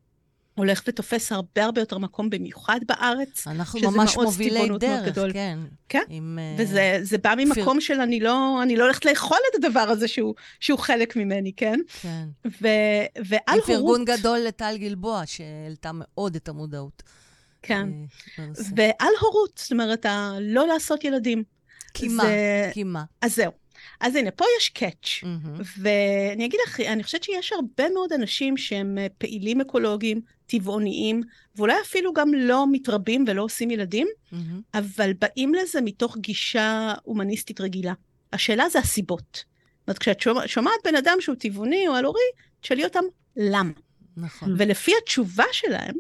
הולך ותופס הרבה הרבה יותר מקום, במיוחד בארץ. אנחנו ממש מובילי דרך, כן. כן, עם, אה, וזה בא ממקום פיר... של אני לא, אני לא הולכת לאכול את הדבר הזה שהוא, שהוא חלק ממני, כן? כן. ו, ועל הורות... עם פרגון גדול לטל גלבוע, שהעלתה מאוד את המודעות. כן. אה, ועל הורות, זאת אומרת, לא לעשות ילדים. כי מה? כי מה? אז זהו. אז הנה, פה יש קאץ', mm-hmm. ואני אגיד לך, אני חושבת שיש הרבה מאוד אנשים שהם אה, פעילים אקולוגיים, טבעוניים, ואולי אפילו גם לא מתרבים ולא עושים ילדים, mm-hmm. אבל באים לזה מתוך גישה הומניסטית רגילה. השאלה זה הסיבות. זאת אומרת, כשאת שומע, שומעת בן אדם שהוא טבעוני או על-הורי, תשאלי אותם למה. נכון. ולפי התשובה שלהם,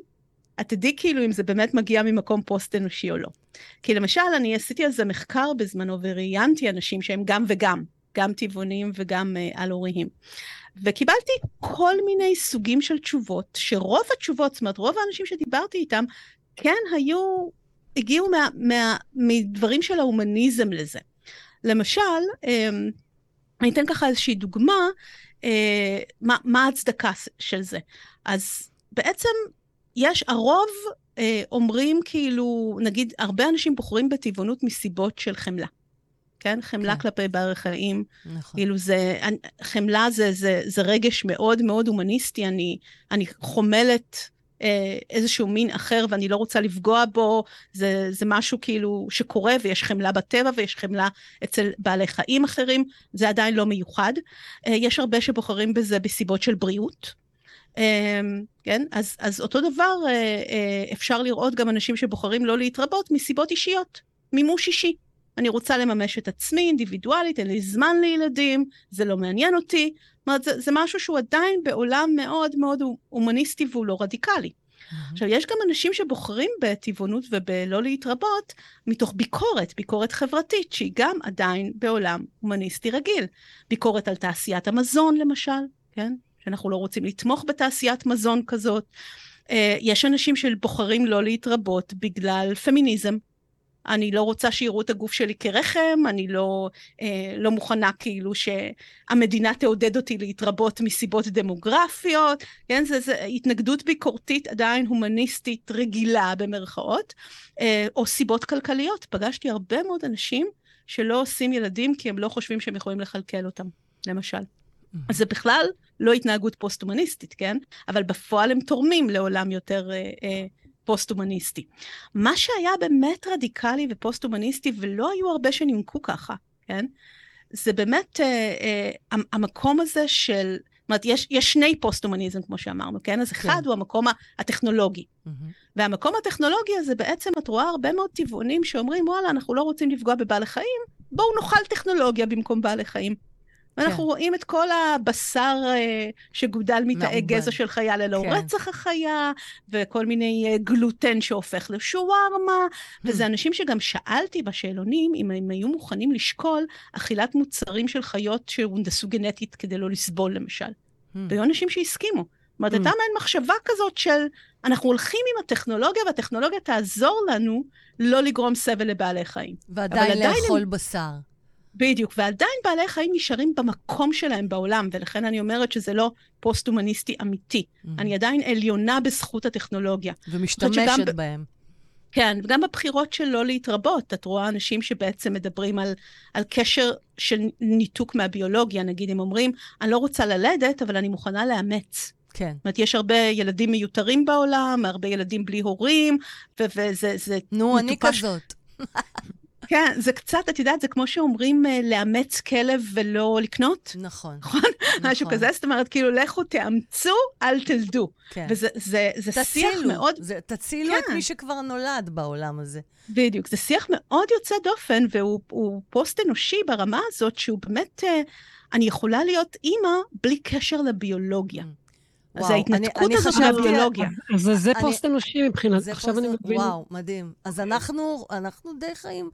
את תדעי כאילו אם זה באמת מגיע ממקום פוסט-אנושי או לא. כי למשל, אני עשיתי על זה מחקר בזמנו וראיינתי אנשים שהם גם וגם, גם טבעונים וגם uh, על-הוריים. וקיבלתי כל מיני סוגים של תשובות, שרוב התשובות, זאת אומרת, רוב האנשים שדיברתי איתם, כן היו, הגיעו מה, מה, מדברים של ההומניזם לזה. למשל, אמ, אני אתן ככה איזושהי דוגמה, אה, מה, מה ההצדקה של זה. אז בעצם יש, הרוב אה, אומרים כאילו, נגיד, הרבה אנשים בוחרים בטבעונות מסיבות של חמלה. כן? חמלה כן. כלפי בעלי חיים. נכון. כאילו זה, חמלה זה, זה, זה רגש מאוד מאוד הומניסטי, אני, אני חומלת אה, איזשהו מין אחר ואני לא רוצה לפגוע בו, זה, זה משהו כאילו שקורה ויש חמלה בטבע ויש חמלה אצל בעלי חיים אחרים, זה עדיין לא מיוחד. אה, יש הרבה שבוחרים בזה בסיבות של בריאות. אמ, כן? אז, אז אותו דבר אה, אה, אפשר לראות גם אנשים שבוחרים לא להתרבות מסיבות אישיות, מימוש אישי. אני רוצה לממש את עצמי אינדיבידואלית, אין לי זמן לילדים, זה לא מעניין אותי. זאת אומרת, זה, זה משהו שהוא עדיין בעולם מאוד מאוד הומניסטי והוא לא רדיקלי. Mm-hmm. עכשיו, יש גם אנשים שבוחרים בטבעונות ובלא להתרבות מתוך ביקורת, ביקורת חברתית, שהיא גם עדיין בעולם הומניסטי רגיל. ביקורת על תעשיית המזון, למשל, כן? שאנחנו לא רוצים לתמוך בתעשיית מזון כזאת. אה, יש אנשים שבוחרים לא להתרבות בגלל פמיניזם. אני לא רוצה שיראו את הגוף שלי כרחם, אני לא, אה, לא מוכנה כאילו שהמדינה תעודד אותי להתרבות מסיבות דמוגרפיות, כן, זה התנגדות ביקורתית עדיין הומניסטית רגילה במרכאות, אה, או סיבות כלכליות. פגשתי הרבה מאוד אנשים שלא עושים ילדים כי הם לא חושבים שהם יכולים לכלכל אותם, למשל. אז זה בכלל לא התנהגות פוסט-הומניסטית, כן? אבל בפועל הם תורמים לעולם יותר אה, אה, פוסט-הומניסטי. מה שהיה באמת רדיקלי ופוסט-הומניסטי, ולא היו הרבה שנימקו ככה, כן? זה באמת אה, אה, המקום הזה של... זאת אומרת, יש, יש שני פוסט-הומניזם, כמו שאמרנו, כן? אז אחד כן. הוא המקום הטכנולוגי. Mm-hmm. והמקום הטכנולוגי הזה, בעצם את רואה הרבה מאוד טבעונים שאומרים, וואלה, אנחנו לא רוצים לפגוע בבעלי חיים, בואו נאכל טכנולוגיה במקום בעלי חיים. ואנחנו כן. רואים את כל הבשר אה, שגודל מתאי גזע של חיה ללא כן. רצח החיה, וכל מיני אה, גלוטן שהופך לשווארמה, hmm. וזה אנשים שגם שאלתי בשאלונים אם הם היו מוכנים לשקול אכילת מוצרים של חיות שהונדסו גנטית כדי לא לסבול, למשל. Hmm. והיו אנשים שהסכימו. זאת אומרת, hmm. הייתה מעין מחשבה כזאת של, אנחנו הולכים עם הטכנולוגיה, והטכנולוגיה תעזור לנו לא לגרום סבל לבעלי חיים. ועדיין לאכול הם... בשר. בדיוק, ועדיין בעלי חיים נשארים במקום שלהם בעולם, ולכן אני אומרת שזה לא פוסט-הומניסטי אמיתי. Mm-hmm. אני עדיין עליונה בזכות הטכנולוגיה. ומשתמשת בהם. כן, וגם בבחירות של לא להתרבות, את רואה אנשים שבעצם מדברים על, על קשר של ניתוק מהביולוגיה, נגיד, הם אומרים, אני לא רוצה ללדת, אבל אני מוכנה לאמץ. כן. זאת אומרת, יש הרבה ילדים מיותרים בעולם, הרבה ילדים בלי הורים, וזה... נו. אני כזאת. כן, זה קצת, את יודעת, זה כמו שאומרים אה, לאמץ כלב ולא לקנות. נכון. נכון? משהו כזה, זאת אומרת, כאילו, לכו תאמצו, אל תלדו. כן. וזה זה, זה שיח מאוד... זה, תצילו את כן. מי שכבר נולד בעולם הזה. בדיוק, זה שיח מאוד יוצא דופן, והוא הוא פוסט אנושי ברמה הזאת, שהוא באמת, אה, אני יכולה להיות אימא בלי קשר לביולוגיה. אז וואו, ההתנתקות אני הזאת חשבתי- מהביולוגיה. אז זה- פוסט אנושי מבחינת, עכשיו פוסט- אני מבין. וואו, מדהים. אז אנחנו, אנחנו די חיים,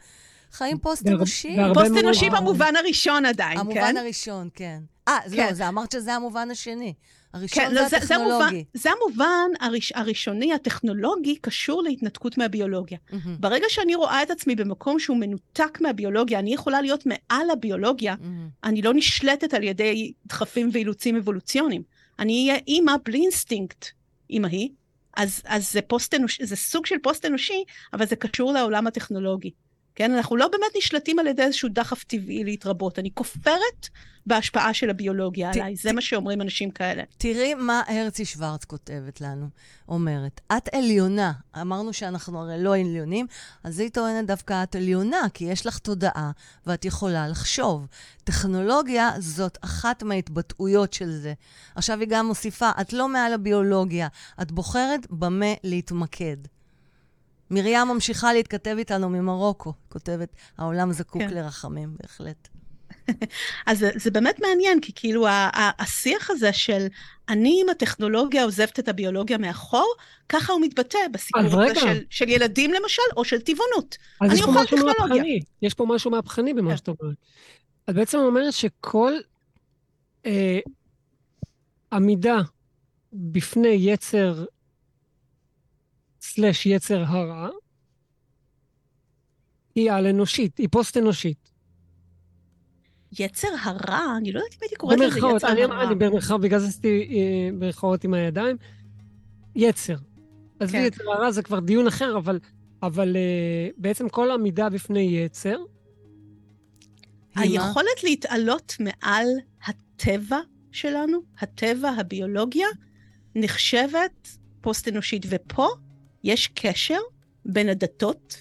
חיים פוסט אנושי. פוסט אנושי. במובן הראשון עדיין, המובן כן? הראשון, כן. אה, כן. לא, זה אמרת שזה המובן השני. הראשון כן, זה לא, זה, זה, המובן, הטכנולוגי. זה המובן הראש, הראשוני, הטכנולוגי, קשור להתנתקות מהביולוגיה. מהמם, ברגע שאני רואה את עצמי במקום שהוא מנותק מהביולוגיה, אני יכולה להיות מעל הביולוגיה, מהמם. אני לא נשלטת על ידי דחפים ואילוצים אבולוציוניים. אני אהיה אימא בלי אינסטינקט, אימא היא. אז, אז זה, פוסט אנוש, זה סוג של פוסט אנושי, אבל זה קשור לעולם הטכנולוגי. כן, אנחנו לא באמת נשלטים על ידי איזשהו דחף טבעי להתרבות. אני כופרת בהשפעה של הביולוגיה ת- עליי, זה מה שאומרים אנשים כאלה. תראי מה הרצי שוורץ כותבת לנו, אומרת. את עליונה. אמרנו שאנחנו הרי לא עליונים, אז היא טוענת דווקא את עליונה, כי יש לך תודעה ואת יכולה לחשוב. טכנולוגיה זאת אחת מההתבטאויות של זה. עכשיו היא גם מוסיפה, את לא מעל הביולוגיה, את בוחרת במה להתמקד. מרים ממשיכה להתכתב איתנו ממרוקו, כותבת, העולם זקוק כן. לרחמים, בהחלט. אז זה, זה באמת מעניין, כי כאילו השיח הזה של אני עם הטכנולוגיה עוזבת את הביולוגיה מאחור, ככה הוא מתבטא בסיפור הזה. של, של ילדים למשל, או של טבעונות. אז אני יש פה אוכל משהו טכנולוגיה. מהפכני, יש פה משהו מהפכני במה כן. שאת אומרת. את בעצם אומרת שכל אה, עמידה בפני יצר סלש יצר הרע, היא על-אנושית, היא פוסט-אנושית. יצר הרע, אני לא יודעת אם הייתי קוראת לזה יצר אני, הרע. אני במרכאות, בגלל זה עשיתי אה, במרכאות עם הידיים. יצר. עזבי, כן. יצר הרע זה כבר דיון אחר, אבל, אבל אה, בעצם כל עמידה בפני יצר, היא מה? היכולת להתעלות מעל הטבע שלנו, הטבע, הביולוגיה, נחשבת פוסט-אנושית. ופה יש קשר בין הדתות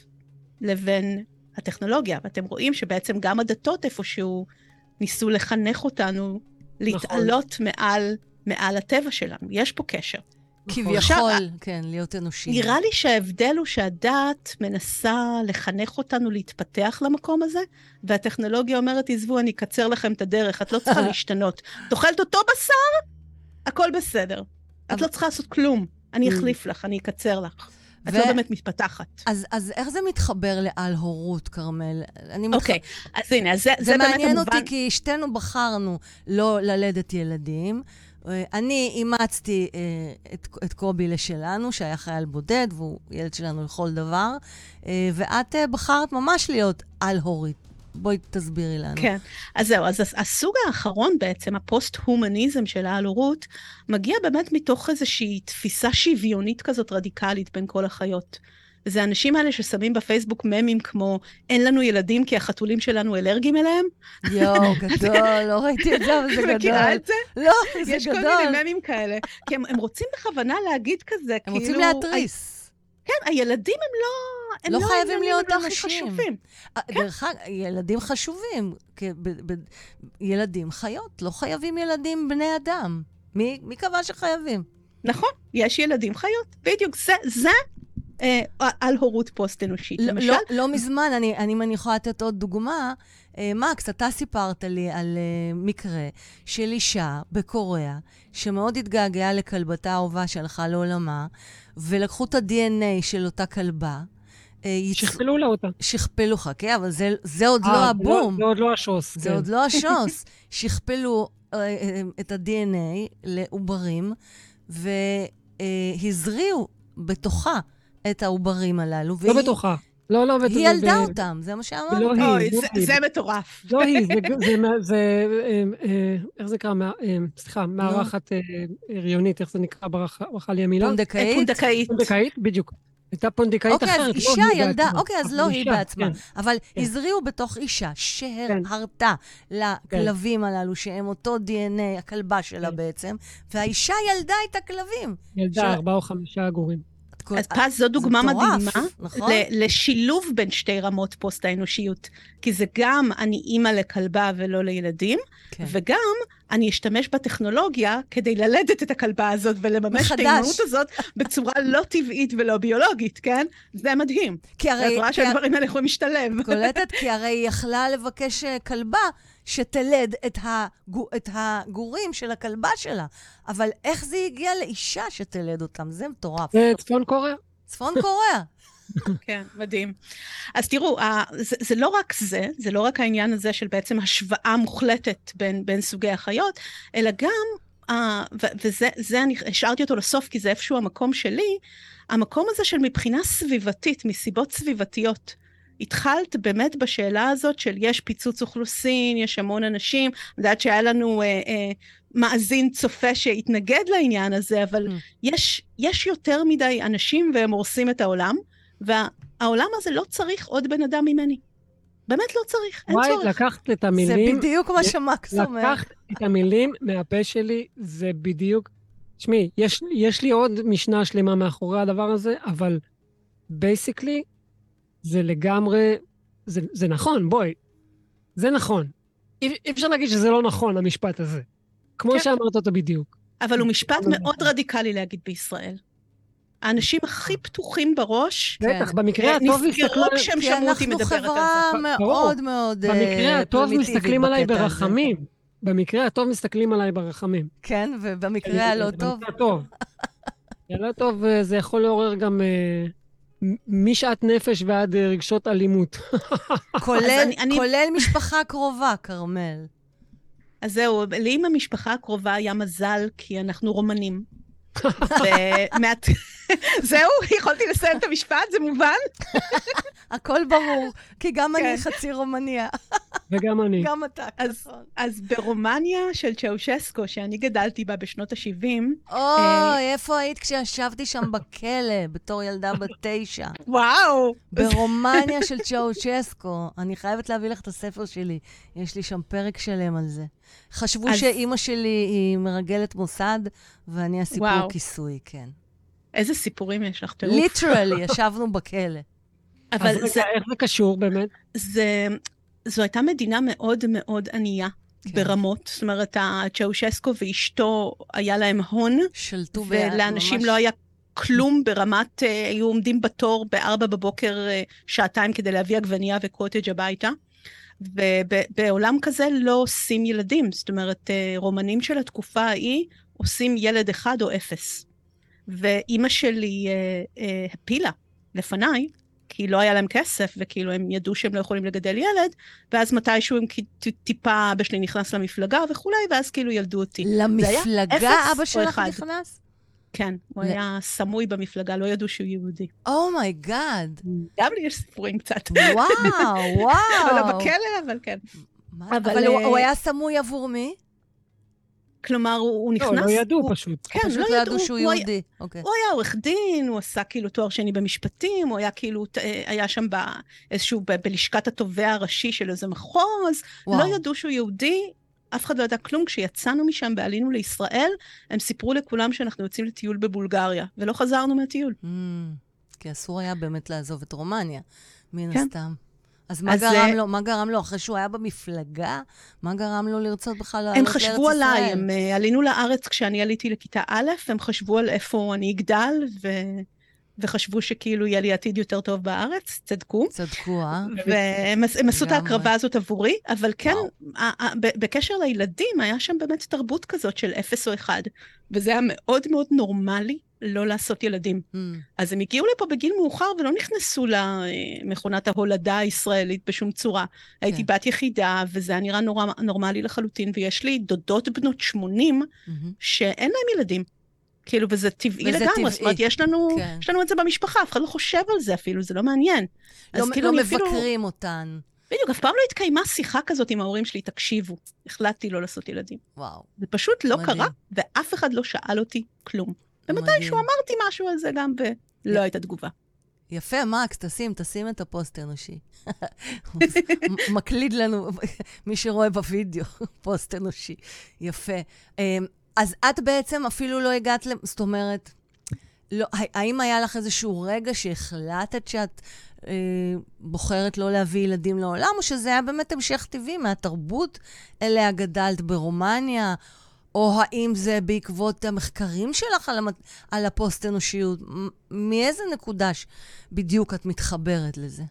לבין הטכנולוגיה. ואתם רואים שבעצם גם הדתות איפשהו ניסו לחנך אותנו להתעלות מעל, מעל הטבע שלנו. יש פה קשר. כביכול, עכשיו, כן, להיות אנושי. נראה לי שההבדל הוא שהדת מנסה לחנך אותנו להתפתח למקום הזה, והטכנולוגיה אומרת, עזבו, אני אקצר לכם את הדרך, את לא צריכה להשתנות. את אוכלת אותו בשר, הכל בסדר. את לא צריכה לעשות כלום. אני Mm. אחליף לך, אני אקצר לך. את ו- לא באמת מתפתחת. אז, אז איך זה מתחבר לעל הורות, כרמל? אני מתח... אוקיי, אז הנה, אז זה, זה, זה באמת מעניין המובן... אותי, כי שתינו בחרנו לא ללדת ילדים. אה, אני אימצתי אה, את, את קובי לשלנו, שהיה חייל בודד, והוא ילד שלנו לכל דבר, אה, ואת אה, בחרת ממש להיות על-הורית. בואי תסבירי לנו. כן, אז זהו, אז הסוג האחרון בעצם, הפוסט-הומניזם של העל-הורות, מגיע באמת מתוך איזושהי תפיסה שוויונית כזאת רדיקלית בין כל החיות. וזה האנשים האלה ששמים בפייסבוק ממים כמו, אין לנו ילדים כי החתולים שלנו אלרגיים אליהם. יואו, גדול, לא ראיתי את זה, אבל זה גדול. מכירה את זה? לא, זה יש גדול. כל מיני ממים כאלה. כי הם, הם רוצים בכוונה להגיד כזה, הם כאילו... רוצים להתריס. כן, הילדים הם לא... הם לא חייבים העניינים, להיות הם לא הכי אנשים. חשובים. אה, דרך אגב, ילדים חשובים. ב- ב- ילדים חיות, לא חייבים ילדים בני אדם. מי, מי קבע שחייבים? נכון, יש ילדים חיות. בדיוק, זה, זה אה, על הורות פוסט-אנושית. לא, למשל, לא, לא מזמן, אני, אני, אם אני יכולה לתת עוד דוגמה, אה, מקס, אתה סיפרת לי על אה, מקרה של אישה בקוריאה, שמאוד התגעגעה לכלבתה האהובה שהלכה לעולמה, ולקחו את ה-DNA של אותה כלבה. אה, שכפלו לה אותה. שכפלו, חכה, אבל זה, זה עוד אה, לא הבום. זה עוד לא השוס. זה כן. עוד לא השוס. שכפלו אה, את ה-DNA לעוברים, והזריעו בתוכה את העוברים הללו. לא בטוחה. לא, לא, היא ילדה אותם, זה מה שאמרתי. לא היא, אוי, לא זה, מטורף. לא היא, זה, זה, מה- זה, אה, איך זה נקרא? מה- אה, סליחה, מארחת אה, הריונית, איך זה נקרא? ברחה לי המילה? פונדקאית? פונדקאית. פונדקאית, בדיוק. הייתה פונדקאית אוקיי, אחרת. אז לא אישה, ילדה. אוקיי, אז לא היא בעצמה. כן. אבל כן. הזריעו בתוך אישה שהרתה לכלבים הללו, שהם אותו DNA, הכלבה שלה כן. בעצם, והאישה ילדה את הכלבים. ילדה ארבעה או חמישה עגורים. אז פז זו דוגמה מדהימה נכון? לשילוב בין שתי רמות פוסט האנושיות. כי זה גם אני אימא לכלבה ולא לילדים, כן. וגם אני אשתמש בטכנולוגיה כדי ללדת את הכלבה הזאת ולממש את. האימהות הזאת בצורה לא טבעית ולא ביולוגית, כן? זה מדהים. כי הרי... רואה כי שהדברים האלה יכולים להשתלב. קולטת, כי הרי היא יכלה לבקש אה, כלבה שתלד את, הגו, את הגורים של הכלבה שלה. אבל איך זה הגיע לאישה שתלד אותם? זה מטורף. זה צפון קוריאה. צפון קוריאה. כן, מדהים. אז תראו, זה, זה לא רק זה, זה לא רק העניין הזה של בעצם השוואה מוחלטת בין, בין סוגי החיות, אלא גם, uh, וזה זה אני השארתי אותו לסוף, כי זה איפשהו המקום שלי, המקום הזה של מבחינה סביבתית, מסיבות סביבתיות. התחלת באמת בשאלה הזאת של יש פיצוץ אוכלוסין, יש המון אנשים, אני יודעת שהיה לנו אה, אה, מאזין צופה שהתנגד לעניין הזה, אבל Mm. יש, יש יותר מדי אנשים והם הורסים את העולם, והעולם הזה לא צריך עוד בן אדם ממני. באמת לא צריך, אין וואי, צורך. לקחת את זה המילים, בדיוק מה שמקס אומר. לקחת את המילים מהפה שלי, זה בדיוק... תשמעי, יש, יש לי עוד משנה שלמה מאחורי הדבר הזה, אבל basically, זה לגמרי... זה, זה נכון, בואי. זה נכון. אי, אי אפשר להגיד שזה לא נכון, המשפט הזה. כמו כן. שאמרת אותו בדיוק. אבל הוא משפט מאוד רדיקלי להגיד בישראל. האנשים הכי פתוחים בראש, כן. בטח, במקרה הטוב נפגעו מסתכלים... כשהם כי שמעו אותי אנחנו מדברת על זה. חברה ברור. מאוד מאוד אה, במקרה הטוב מסתכלים עליי. ברחמים. במקרה הטוב מסתכלים עליי ברחמים. כן, ובמקרה הלא טוב. במקרה הטוב. הלא טוב אה, זה יכול לעורר גם אה, מ- משאט נפש ועד רגשות אלימות. כולל משפחה קרובה, כרמל. אז זהו, לי עם המשפחה הקרובה היה מזל, כי אנחנו רומנים. ומעט... זהו, יכולתי לסיים את המשפט, זה מובן? הכל ברור, כי גם כן. אני חצי רומניה, וגם אני. גם אתה, אז- נכון. אז ברומניה של צ'אושסקו, שאני גדלתי בה בשנות ה-70, אוי, איפה היית כשישבתי שם בכלא, בתור ילדה בת תשע? וואו! ברומניה של צ'אוצ'סקו. אני חייבת להביא לך את הספר שלי. יש לי שם פרק שלם על זה. חשבו אז- שאימא שלי היא מרגלת מוסד, ואני הסיפור וואו. כיסוי, כן. איזה סיפורים יש לך, טירוף. ליטרלי, ישבנו בכלא. אבל אז זה, רגע, איך זה קשור באמת? זה, זו הייתה מדינה מאוד מאוד ענייה. כן. ברמות, זאת אומרת, צ'אושסקו ואשתו, היה להם הון, שלטו ב... ולאנשים ממש- לא היה כלום ברמת, אה, היו עומדים בתור בארבע בבוקר אה, שעתיים כדי להביא עגבנייה וקוטג' הביתה. ובעולם כזה לא עושים ילדים, זאת אומרת, אה, רומנים של התקופה ההיא עושים ילד אחד או אפס. ואימא שלי אה, אה, הפילה לפניי, כי לא היה להם כסף, וכאילו הם ידעו שהם לא יכולים לגדל ילד, ואז מתישהו הם טיפה, אבא שלי נכנס למפלגה וכולי, ואז כאילו ילדו אותי. למפלגה אבא שלך. נכנס? כן, הוא ל- היה סמוי במפלגה, לא ידעו שהוא יהודי. Oh my God. גם לי יש סיפורים קצת. וואו, לא וואו. בכלא, אבל כן. מה? אבל, אבל הוא אה, הוא היה סמוי עבור מי? כלומר, הוא, הוא לא, נכנס... לא ידעו הוא, פשוט. כן, פשוט לא לא ידעו, ידעו שהוא היה- יהודי. אוקיי. הוא היה עורך דין, הוא עשה כאילו תואר שני במשפטים, הוא היה כאילו, אה, היה שם באיזשהו, בלשכת התובע הראשי של איזה מחוז, וואו. לא ידעו שהוא יהודי, אף אחד לא ידע כלום. כשיצאנו משם ועלינו לישראל, הם סיפרו לכולם שאנחנו יוצאים לטיול בבולגריה, ולא חזרנו מהטיול. Mm, כי אסור היה באמת לעזוב את רומניה, מן כן. הסתם. אז מה אז, גרם אה, לו? מה גרם לו? אחרי שהוא היה במפלגה? מה גרם לו לרצות בכלל לעלות הם לארץ ישראל? חשבו עליי, הם עלינו לארץ כשאני עליתי לכיתה א', הם חשבו על איפה אני אגדל, ו... וחשבו שכאילו יהיה לי עתיד יותר טוב בארץ, צדקו. צדקו, אה? והם הם עשו את. ההקרבה הזאת עבורי, אבל כן, בקשר לילדים, היה שם באמת תרבות כזאת של אפס או אחד, וזה היה מאוד מאוד נורמלי לא לעשות ילדים. Mm, אז הם הגיעו לפה בגיל מאוחר ולא נכנסו למכונת ההולדה הישראלית בשום צורה. הייתי בת יחידה, וזה היה נראה נורא, נורמלי לחלוטין, ויש לי דודות בנות 80 מהמם. שאין להם ילדים. כאילו, וזה טבעי וזה לגמרי, טבעי. זאת אומרת, יש לנו, כן. יש לנו את זה במשפחה, אף אחד לא חושב על זה אפילו, זה לא מעניין. לא אז כאילו לא אני אפילו- מבקרים אותן. בדיוק, אף פעם לא התקיימה שיחה כזאת עם ההורים שלי, תקשיבו, החלטתי לא לעשות ילדים. וואו. זה פשוט לא מדהים. קרה, ואף אחד לא שאל אותי כלום. ומתישהו אמרתי משהו על זה גם, ולא הייתה תגובה. יפה, מקס, תשים, תשים את הפוסט אנושי. מקליד לנו, מי שרואה בווידאו, פוסט אנושי. יפה. אז את בעצם אפילו לא הגעת, ל- זאת אומרת, לא, האם היה לך איזשהו רגע שהחלטת שאת אה, בוחרת לא להביא ילדים לעולם, או שזה היה באמת המשך טבעי מהתרבות אליה גדלת ברומניה, או האם זה בעקבות המחקרים שלך על, המת... על הפוסט-אנושיות? מאיזה נקודה בדיוק את מתחברת לזה?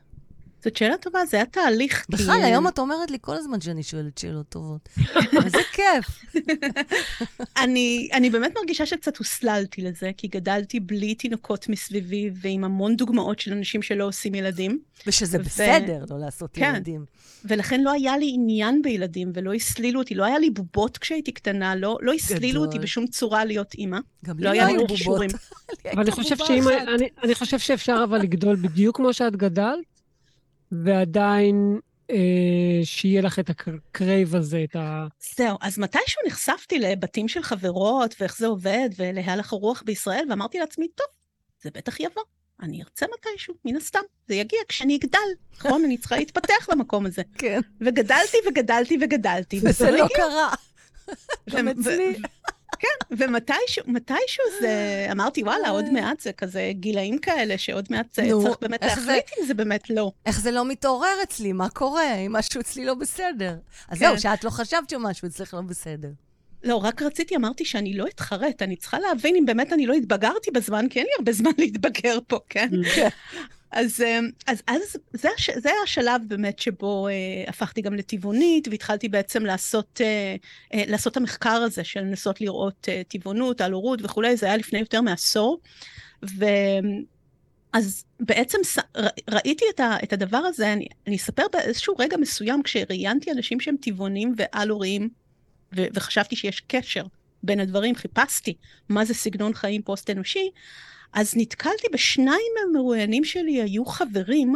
זאת שאלה טובה, זה היה תהליך. בכלל, כי... היום את אומרת לי כל הזמן שאני שואלת שאלות טובות. איזה כיף. אני, אני באמת מרגישה שקצת הוסללתי לזה, כי גדלתי בלי תינוקות מסביבי, ועם המון דוגמאות של אנשים שלא עושים ילדים. ושזה ו... בסדר לא לעשות כן. ילדים. ולכן לא היה לי עניין בילדים, ולא הסלילו אותי, לא היה לי בובות כשהייתי קטנה, לא, לא הסלילו אותי בשום צורה להיות אימא. גם לא לי לא היו בובות. אבל אני חושב, אני, אני חושב שאפשר אבל לגדול בדיוק כמו שאת גדלת, ועדיין אה, שיהיה לך את ה crave הזה, את ה... זהו, אז מתישהו נחשפתי לבתים של חברות, ואיך זה עובד, ולהלך הרוח בישראל, ואמרתי לעצמי, טוב, זה בטח יבוא. אני ארצה מתישהו, מן הסתם. זה יגיע כשאני אגדל, נכון? אני צריכה להתפתח למקום הזה. כן. וגדלתי וגדלתי וגדלתי. וזה לא קרה. גם אצלי. כן, ומתישהו, מתישהו זה, אמרתי, וואלה, עוד מעט זה כזה גילאים כאלה, שעוד מעט צריך באמת להחליט אם זה באמת לא. איך זה לא מתעורר אצלי? מה קורה? אם משהו אצלי לא בסדר. אז זהו, כן. שאת לא חשבת שמשהו אצלך לא בסדר. לא, רק רציתי, אמרתי שאני לא אתחרט, אני צריכה להבין אם באמת אני לא התבגרתי בזמן, כי אין לי הרבה זמן להתבגר פה, כן? אז, אמ, אז, אז זה, זה השלב באמת שבו אה, הפכתי גם לטבעונית, והתחלתי בעצם לעשות, אה, אה, לעשות המחקר הזה של לנסות לראות אה, טבעונות, על הורות וכולי, זה היה לפני יותר מעשור. ו... אז בעצם ס... ראיתי את, ה, את הדבר הזה, אני, אני אספר באיזשהו רגע מסוים, כשראיינתי אנשים שהם טבעונים ועל-הוריים, ו, וחשבתי שיש קשר בין הדברים, חיפשתי מה זה סגנון חיים פוסט-אנושי, אז נתקלתי בשניים מהמרואיינים שלי היו חברים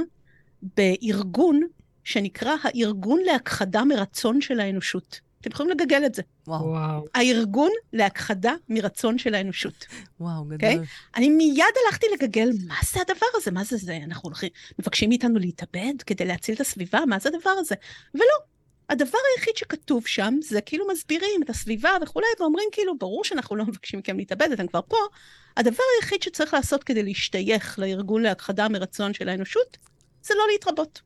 בארגון שנקרא הארגון להכחדה מרצון של האנושות. אתם יכולים לגגל את זה. וואו. הארגון להכחדה מרצון של האנושות. וואו, גדול. Okay? אני מיד הלכתי לגגל, מה זה הדבר הזה? מה זה זה? אנחנו הולכים, מבקשים מאיתנו להתאבד כדי להציל את הסביבה? מה זה הדבר הזה? ולא, הדבר היחיד שכתוב שם, זה כאילו מסבירים את הסביבה וכולי, ואומרים כאילו, ברור שאנחנו לא מבקשים מכם להתאבד, אתם כבר פה. הדבר היחיד שצריך לעשות כדי להשתייך לארגון להכחדה מרצון של האנושות, זה לא להתרבות.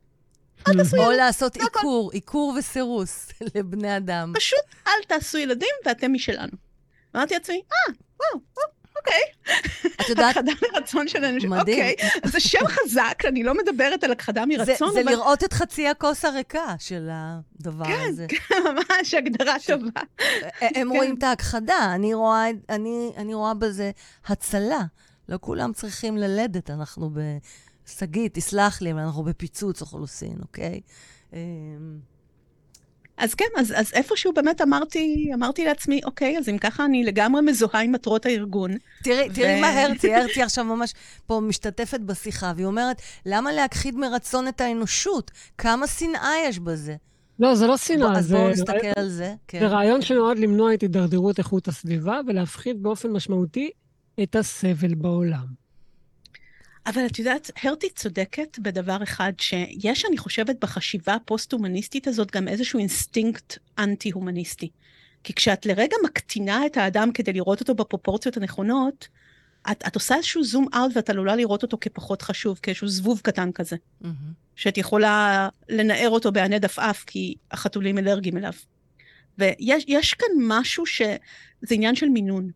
אל תעשו ילדים. או לעשות עיקור, עיקור וסירוס לבני אדם. פשוט אל תעשו ילדים ואתם משלנו. אמרתי לעצמי, אה, וואו, אוקיי. את יודעת... הכחדה מרצון של אנשים, מדהים. אוקיי. זה שם חזק, אני לא מדברת על הכחדה מרצון, זה, אבל... זה לראות את חצי הכוס הריקה של הדבר כן, הזה. כן, כן, ממש הגדרה ש... טובה. הם כן. רואים את ההכחדה, אני רואה, אני, אני רואה בזה הצלה. לא כולם צריכים ללדת, אנחנו ב... שגית, תסלח לי, אבל אנחנו בפיצוץ אוכלוסין, אוקיי? אז כן, אז, אז איפשהו באמת אמרתי, אמרתי לעצמי, אוקיי, אז אם ככה אני לגמרי מזוהה עם מטרות הארגון. תראי, ו... תראי מה הרצי, הרצי עכשיו ממש פה משתתפת בשיחה, והיא אומרת, למה להכחיד מרצון את האנושות? כמה שנאה יש בזה? לא, זה לא שנאה, אז בואו נסתכל רעיון, על זה. כן. זה רעיון שנועד למנוע את הידרדרות איכות הסביבה ולהפחית באופן משמעותי את הסבל בעולם. אבל את יודעת, הרטי צודקת בדבר אחד, שיש, אני חושבת, בחשיבה הפוסט-הומניסטית הזאת גם איזשהו אינסטינקט אנטי-הומניסטי. כי כשאת לרגע מקטינה את האדם כדי לראות אותו בפרופורציות הנכונות, את, את עושה איזשהו zoom out ואת עלולה לראות אותו כפחות חשוב, כאיזשהו זבוב קטן כזה. Mm-hmm. שאת יכולה לנער אותו בענד עפעף כי החתולים אלרגיים אליו. ויש כאן משהו שזה עניין של מינון.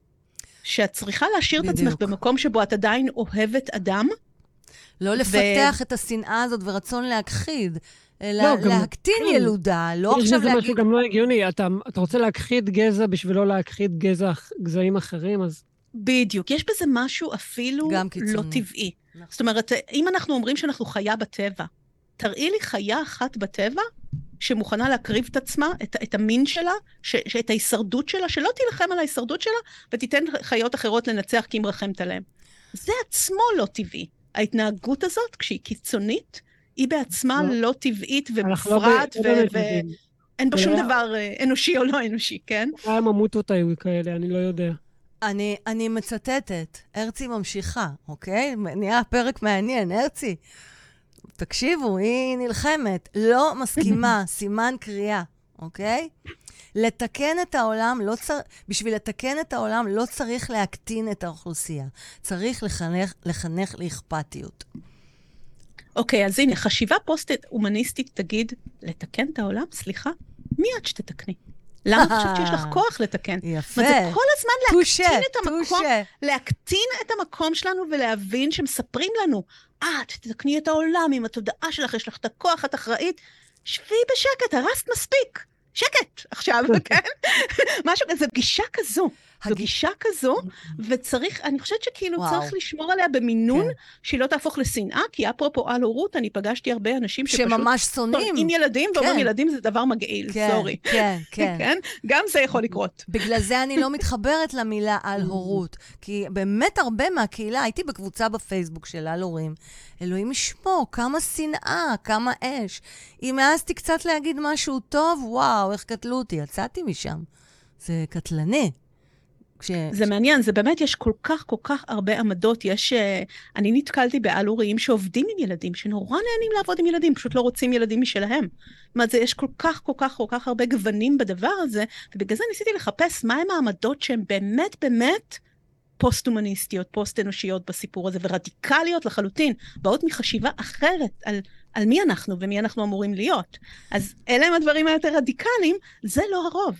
שאת צריכה להשאיר בדיוק. את עצמך במקום שבו את עדיין אוהבת אדם. לא לפתח ו... את השנאה הזאת ורצון להכחיד. אלא לא, להקטין כן. ילודה, לא עכשיו להגיד... יש משהו גם לא הגיוני. אתה, אתה רוצה להכחיד גזע בשביל לא להכחיד גזע, גזעים אחרים, אז... בדיוק. יש בזה משהו אפילו לא טבעי. נכון. זאת אומרת, אם אנחנו אומרים שאנחנו חיה בטבע, תראי לי חיה אחת בטבע שמוכנה להקריב את עצמה, את, את המין שלה, ש, את ההישרדות שלה, שלא תילחם על ההישרדות שלה, ותיתן חיות אחרות לנצח כי היא מרחמת עליהן. זה עצמו לא טבעי. ההתנהגות הזאת, כשהיא קיצונית, היא בעצמה לא, לא טבעית לא ומופרעת, לא ואין בה שום היה... דבר אה, אנושי או לא אנושי, כן? אולי הממוטות היו כאלה, אני לא יודע. אני, אני מצטטת, הרצי ממשיכה, אוקיי? נהיה פרק מעניין, הרצי. תקשיבו, היא נלחמת, לא מסכימה, סימן קריאה, אוקיי? לתקן את העולם, לא צר... בשביל לתקן את העולם לא צריך להקטין את האוכלוסייה. צריך לחנך, לחנך לאכפתיות. אוקיי, אז הנה, חשיבה פוסט-הומניסטית תגיד, לתקן את העולם? סליחה, מי את שתתקני? למה את חושבת שיש לך כוח לתקן? יפה. אומרת, זה כל הזמן להקטין את המקום. להקטין את המקום שלנו ולהבין שמספרים לנו, את תתקני את העולם עם התודעה שלך, יש לך את הכוח, את אחראית. שבי בשקט, הרסת מספיק. שקט עכשיו, כן? משהו כזה, גישה כזו. זו הג- גישה כזו, וצריך, אני חושבת שכאילו וואו. צריך לשמור עליה במינון, כן. שהיא לא תהפוך לשנאה, כי אפרופו על הורות, אני פגשתי הרבה אנשים שפשוט שממש שונאים. עם ילדים, ואומרים כן. ילדים זה דבר מגעיל, כן, סורי. כן, כן. כן? גם זה יכול לקרות. בגלל זה אני לא מתחברת למילה על הורות. כי באמת הרבה מהקהילה, הייתי בקבוצה בפייסבוק של על הורים. אלוהים ישמור, כמה שנאה, כמה אש. אם העזתי קצת להגיד משהו טוב, וואו, איך קטלו אותי, יצאתי משם. זה קטלני. כש... זה מעניין, זה באמת, יש כל כך כל כך הרבה עמדות. יש, אה, אני נתקלתי בעל הוריים שעובדים עם ילדים, שנורא נהנים לעבוד עם ילדים, פשוט לא רוצים ילדים משלהם. זאת אומרת, יש כל כך כל כך כל כך הרבה גוונים בדבר הזה, ובגלל זה ניסיתי לחפש מהם העמדות שהן באמת באמת פוסט-הומניסטיות, פוסט-אנושיות בסיפור הזה, ורדיקליות לחלוטין, באות מחשיבה אחרת על, על מי אנחנו ומי אנחנו אמורים להיות. אז אלה הם הדברים היותר רדיקליים, זה לא הרוב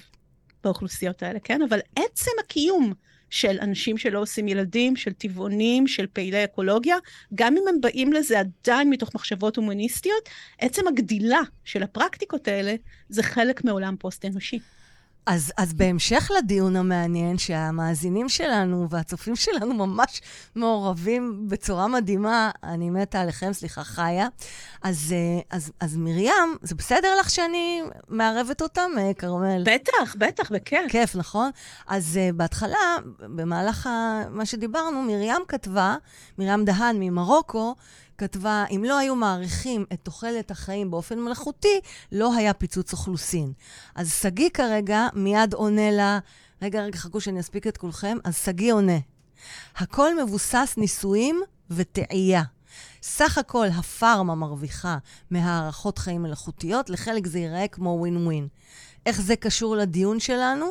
באוכלוסיות האלה, כן? אבל עצם הקיום של אנשים שלא עושים ילדים, של טבעונים, של פעילי אקולוגיה, גם אם הם באים לזה עדיין מתוך מחשבות הומניסטיות, עצם הגדילה של הפרקטיקות האלה, זה חלק מעולם פוסט-אנושי. אז, אז בהמשך לדיון המעניין, שהמאזינים שלנו והצופים שלנו ממש מעורבים בצורה מדהימה, אני מתה עליכם, סליחה, חיה. אז, אה, אז, אז מרים, זה בסדר לך שאני מערבת אותם, אה, כרמל? בטח, בטח, בכיף. כיף, נכון? אז uh, בהתחלה, במהלך ה... מה שדיברנו, מרים כתבה, מרים דהן ממרוקו, כתבה, אם לא היו מעריכים את תוחלת החיים באופן מלאכותי, לא היה פיצוץ אוכלוסין. אז שגיא כרגע מיד עונה לה, רגע, רגע, חכו שאני אספיק את כולכם, אז שגיא עונה. הכל מבוסס ניסויים וטעייה. סך הכל הפארמה מרוויחה מהערכות חיים מלאכותיות, לחלק זה ייראה כמו ווין ווין. איך זה קשור לדיון שלנו?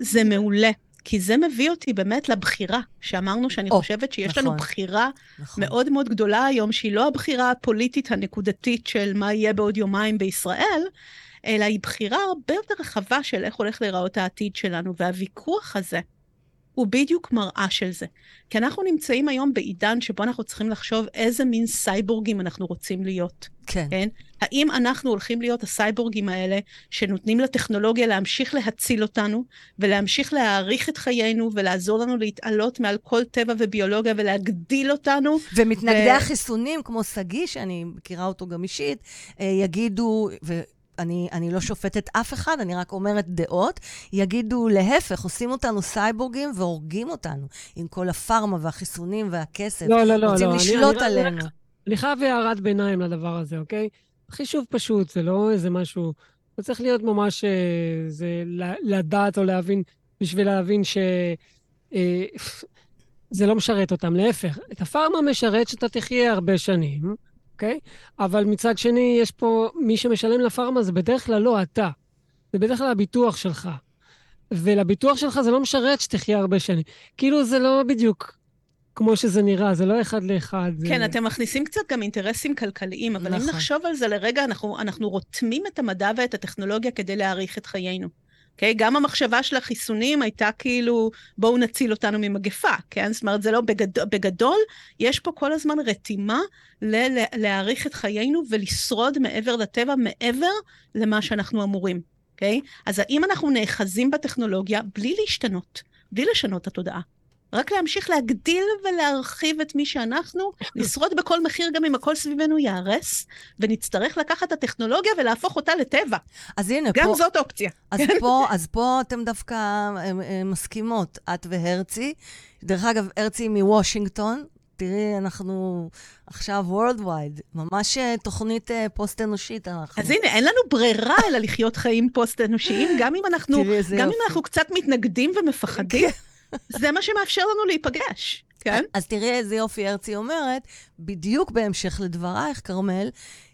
זה מעולה. כי זה מביא אותי באמת לבחירה, שאמרנו שאני או, חושבת שיש נכון. לנו בחירה נכון. מאוד מאוד גדולה היום, שהיא לא הבחירה הפוליטית הנקודתית של מה יהיה בעוד יומיים בישראל, אלא היא בחירה הרבה יותר רחבה של איך הולך להיראות העתיד שלנו, והוויכוח הזה הוא בדיוק מראה של זה. כי אנחנו נמצאים היום בעידן שבו אנחנו צריכים לחשוב איזה מין סייבורגים אנחנו רוצים להיות. כן. כן? האם אנחנו הולכים להיות הסייבורגים האלה שנותנים לטכנולוגיה להמשיך להציל אותנו ולהמשיך להאריך את חיינו ולעזור לנו להתעלות מעל כל טבע וביולוגיה ולהגדיל אותנו? ומתנגדי ו- החיסונים, כמו שגיא, שאני מכירה אותו גם אישית, אה, יגידו, ואני אני לא שופטת אף אחד, אני רק אומרת דעות, יגידו להפך, עושים אותנו סייבורגים והורגים אותנו עם כל הפארמה והחיסונים והכסף. לא, לא, לא, רוצים לא. אני- לשלוט אני- אני רק- עלינו. אני חייב הערת ביניים לדבר הזה, אוקיי? חישוב פשוט, זה לא איזה משהו... זה צריך להיות ממש... אה, זה לדעת או להבין, בשביל להבין ש... אה, זה לא משרת אותם, להפך. את הפארמה משרת שאתה תחיה הרבה שנים, אוקיי? אבל מצד שני, יש פה... מי שמשלם לפארמה זה בדרך כלל לא אתה. זה בדרך כלל הביטוח שלך. ולביטוח שלך זה לא משרת שתחיה הרבה שנים. כאילו זה לא בדיוק כמו שזה נראה, זה לא אחד לאחד. זה... כן, אתם מכניסים קצת גם אינטרסים כלכליים, אבל אם נכון. נחשוב על זה לרגע, אנחנו, אנחנו רותמים את המדע ואת הטכנולוגיה כדי להאריך את חיינו. אוקיי? גם המחשבה של החיסונים הייתה כאילו, בואו נציל אותנו ממגפה, כן? זאת אומרת, זה לא בגדול, בגדול, יש פה כל הזמן רתימה ל- להאריך את חיינו ולשרוד מעבר לטבע, מעבר למה שאנחנו אמורים, אוקיי? אז האם אנחנו נאחזים בטכנולוגיה בלי להשתנות, בלי לשנות את התודעה? רק להמשיך להגדיל ולהרחיב את מי שאנחנו, לשרוד בכל מחיר גם אם הכל סביבנו ייהרס, ונצטרך לקחת את הטכנולוגיה ולהפוך אותה לטבע. אז הנה, גם פה, זאת אופציה. אז, פה, אז פה אתם דווקא אה, אה, מסכימות, את והרצי. דרך אגב, הרצי מוושינגטון. תראי, אנחנו עכשיו Worldwide, ממש אה, תוכנית פוסט-אנושית אנחנו. אז הנה, אין לנו ברירה אלא לחיות חיים פוסט-אנושיים, גם אם אנחנו, גם אם. אנחנו קצת מתנגדים ומפחדים, זה מה שמאפשר לנו להיפגש. כן? אז תראי איזה יופי הרצי אומרת, בדיוק בהמשך לדברייך, כרמל,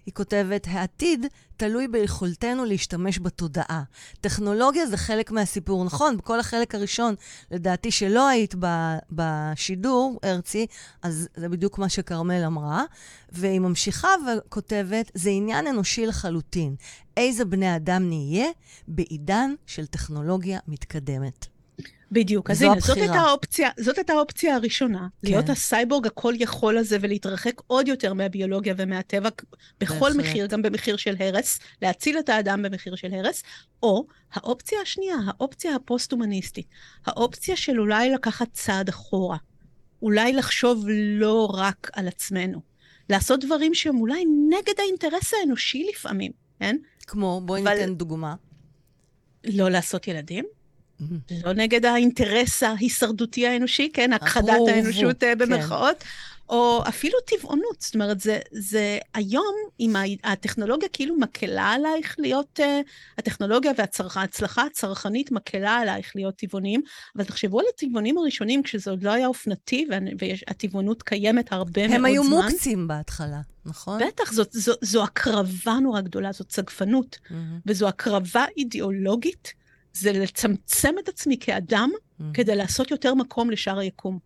היא כותבת, העתיד תלוי ביכולתנו להשתמש בתודעה. טכנולוגיה זה חלק מהסיפור, נכון? בכל החלק הראשון, לדעתי שלא היית ב, בשידור, הרצי, אז זה בדיוק מה שכרמל אמרה. והיא ממשיכה וכותבת, זה עניין אנושי לחלוטין. איזה בני אדם נהיה בעידן של טכנולוגיה מתקדמת. בדיוק. אז הנה, זאת הייתה, האופציה, זאת הייתה האופציה הראשונה, כן. להיות הסייבורג הכל יכול הזה ולהתרחק עוד יותר מהביולוגיה ומהטבע בכל בהחלט. מחיר, גם במחיר של הרס, להציל את האדם במחיר של הרס, או האופציה השנייה, האופציה הפוסט-הומניסטית, האופציה של אולי לקחת צעד אחורה, אולי לחשוב לא רק על עצמנו, לעשות דברים שהם אולי נגד האינטרס האנושי לפעמים, כן? כמו, בואי אבל... ניתן דוגמה. לא לעשות ילדים, לא נגד האינטרס ההישרדותי האנושי, כן, הכחדת האנושות אה, כן. במרכאות. או אפילו טבעונות. זאת אומרת, זה, זה היום, אם הטכנולוגיה כאילו מקלה עלייך להיות, uh, הטכנולוגיה וההצלחה הצרכנית מקלה עלייך להיות טבעונים, אבל תחשבו על הטבעונים הראשונים, כשזה עוד לא היה אופנתי, והטבעונות קיימת הרבה מאוד זמן. הם היו מוקצים בהתחלה, נכון? בטח, זאת, זו, זו הקרבה נורא גדולה, זאת סגפנות, mm-hmm. וזו הקרבה אידיאולוגית. זה לצמצם את עצמי כאדם mm. כדי לעשות יותר מקום לשאר היקום.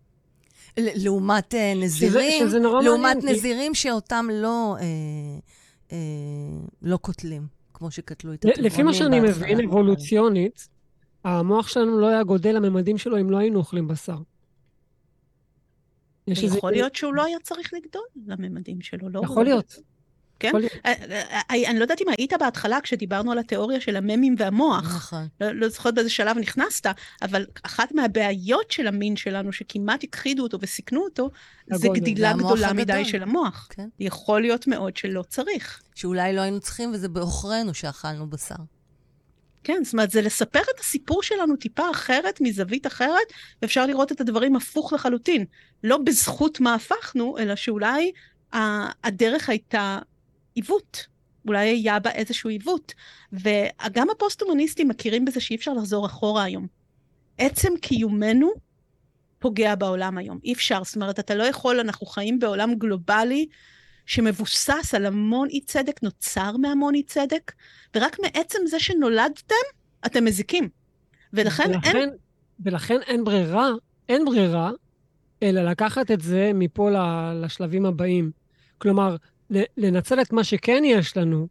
לעומת uh, נזירים, שזה, שזה נורא לעומת מעניין, נזירים. שאותם לא, אה, אה, לא קוטלים, כמו שקטלו את הטבעונים. לפי מה שאני מבין, אבולוציונית, המוח שלנו לא היה גודל לממדים שלו אם לא היינו אוכלים בשר. יכול להיות שהוא לא היה צריך לגדול לממדים שלו, לא? יכול להיות. כן? אה, אה, אה, אני לא יודעת אם היית בהתחלה כשדיברנו על התיאוריה של הממים והמוח. נכון. לא, לא זוכרת באיזה שלב נכנסת, אבל אחת מהבעיות של המין שלנו, שכמעט הכחידו אותו וסיכנו אותו, זה גדילה גדולה הגדול. מדי של המוח. כן. יכול להיות מאוד שלא צריך. שאולי לא היינו צריכים, וזה בעוכרינו שאכלנו בשר. כן, זאת אומרת, זה לספר את הסיפור שלנו טיפה אחרת, מזווית אחרת, ואפשר לראות את הדברים הפוך לחלוטין. לא בזכות מה הפכנו, אלא שאולי הדרך הייתה עיוות. אולי היה בה איזשהו עיוות. וגם הפוסט-הומניסטים מכירים בזה שאי אפשר לחזור אחורה היום. עצם קיומנו פוגע בעולם היום. אי אפשר. זאת אומרת, אתה לא יכול, אנחנו חיים בעולם גלובלי שמבוסס על המון אי צדק, נוצר מהמון אי צדק, ורק מעצם זה שנולדתם, אתם מזיקים. ולכן, ולכן אין... ולכן אין ברירה, אין ברירה, אלא לקחת את זה מפה לשלבים הבאים. כלומר, לנצל את מה שכן יש לנו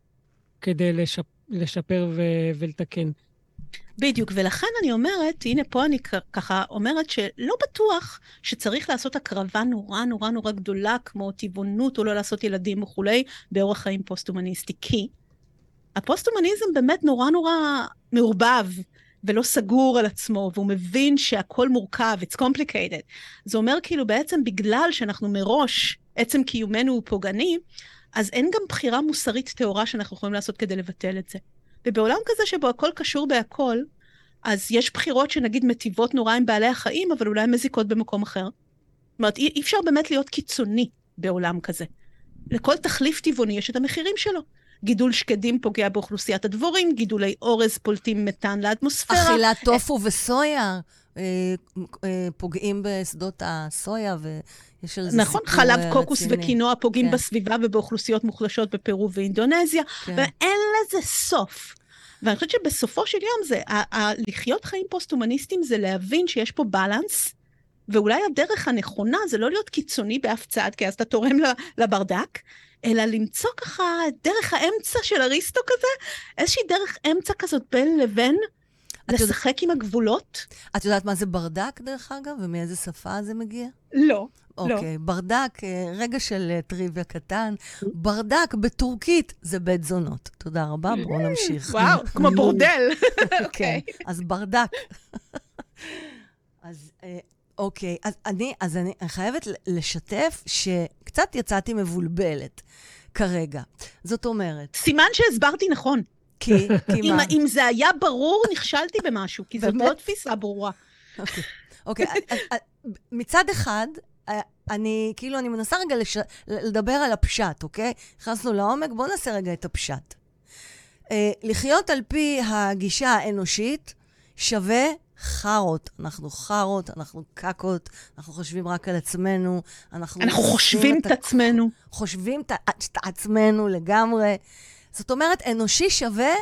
כדי לשפ, לשפר ו, ולתקן. בדיוק, ולכן אני אומרת, הנה פה אני ככה אומרת שלא בטוח שצריך לעשות הקרבה נורא נורא נורא גדולה, כמו טבעונות או לא לעשות ילדים וכולי, באורח חיים פוסט-הומניסטי. כי הפוסט-הומניזם באמת נורא נורא מעורבב. ולא סגור על עצמו, והוא מבין שהכל מורכב, it's complicated. זה אומר כאילו בעצם בגלל שאנחנו מראש, עצם קיומנו הוא פוגעני, אז אין גם בחירה מוסרית טהורה שאנחנו יכולים לעשות כדי לבטל את זה. ובעולם כזה שבו הכל קשור בהכל, אז יש בחירות שנגיד מטיבות נורא עם בעלי החיים, אבל אולי מזיקות במקום אחר. זאת אומרת, אי אפשר באמת להיות קיצוני בעולם כזה. לכל תחליף טבעוני יש את המחירים שלו. גידול שקדים פוגע באוכלוסיית הדבורים, גידולי אורז פולטים מתאן לאטמוספירה. אכילת טופו וסויה פוגעים בשדות הסויה, ויש על זה נכון, סיפור חלב אה, קוקוס וקינוע פוגעים כן. בסביבה ובאוכלוסיות מוחלשות בפרו ואינדונזיה, כן. ואין לזה סוף. ואני חושבת שבסופו של יום זה, ה- ה- לחיות חיים פוסט-הומניסטיים זה להבין שיש פה בלנס, ואולי הדרך הנכונה זה לא להיות קיצוני באף צד, כי אז אתה תורם לברדק, אלא למצוא ככה דרך האמצע של אריסטו כזה, איזושהי דרך אמצע כזאת בין לבין, לשחק. עם הגבולות. את יודעת מה זה ברדק, דרך אגב, ומאיזה שפה זה מגיע? לא. אוקיי, okay, לא. ברדק, אה, רגע של אה, טריוויה קטן. ברדק בטורקית זה בית זונות. תודה רבה, בואו נמשיך. וואו, כמו בורדל. כן, אוקיי. אז ברדק. אז אה, אוקיי, אז אני, אז אני חייבת לשתף שקצת יצאתי מבולבלת כרגע. זאת אומרת... סימן שהסברתי נכון. כי, כי מה? אם זה היה ברור, נכשלתי במשהו, כי זאת לא תפיסה ברורה. אוקיי, אוקיי מצד אחד, אני, כאילו, אני מנסה רגע לש... לדבר על הפשט, אוקיי? נכנסנו לעומק, בואו נעשה רגע את הפשט. Uh, לחיות על פי הגישה האנושית, שווה חארות. אנחנו חארות, אנחנו קקות, אנחנו חושבים רק על עצמנו. אנחנו, אנחנו חושבים את עצמנו. חושבים את עצמנו לגמרי. זאת אומרת, אנושי שווה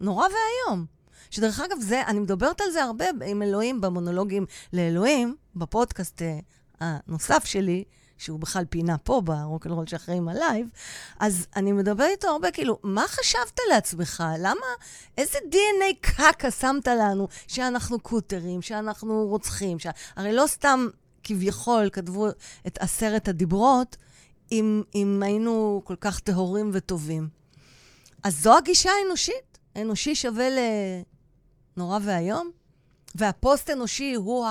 נורא ואיום. שדרך אגב, זה, אני מדברת על זה הרבה עם אלוהים במונולוגים לאלוהים, בפודקאסט אה, הנוסף שלי, שהוא בכלל פינה פה ברוקנרול שאחראים הלייב, אז אני מדברת איתו הרבה, כאילו, מה חשבת לעצמך? למה, איזה DNA קקה שמת לנו שאנחנו קוטלים, שאנחנו רוצחים? ש... הרי לא סתם כביכול כתבו את עשרת הדיברות, אם, אם היינו כל כך טהורים וטובים. אז זו הגישה האנושית. אנושי שווה לנורא ואיום. והפוסט-אנושי הוא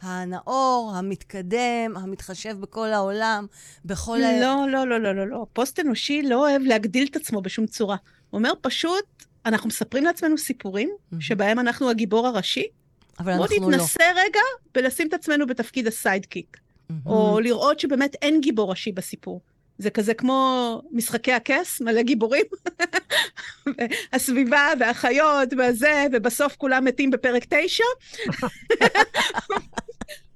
הנאור, המתקדם, המתחשב בכל העולם, בכל... לא, ה... לא, לא, לא, לא, לא. פוסט-אנושי לא אוהב להגדיל את עצמו בשום צורה. הוא אומר פשוט, אנחנו מספרים לעצמנו סיפורים. שבהם אנחנו הגיבור הראשי. אבל אנחנו לא. בואו נתנסה רגע בלשים את עצמנו בתפקיד הסיידקיק. או לראות שבאמת אין גיבור ראשי בסיפור. זה כזה כמו משחקי הכס, מלא גיבורים. הסביבה והחיות והזה, ובסוף כולם מתים בפרק תשע.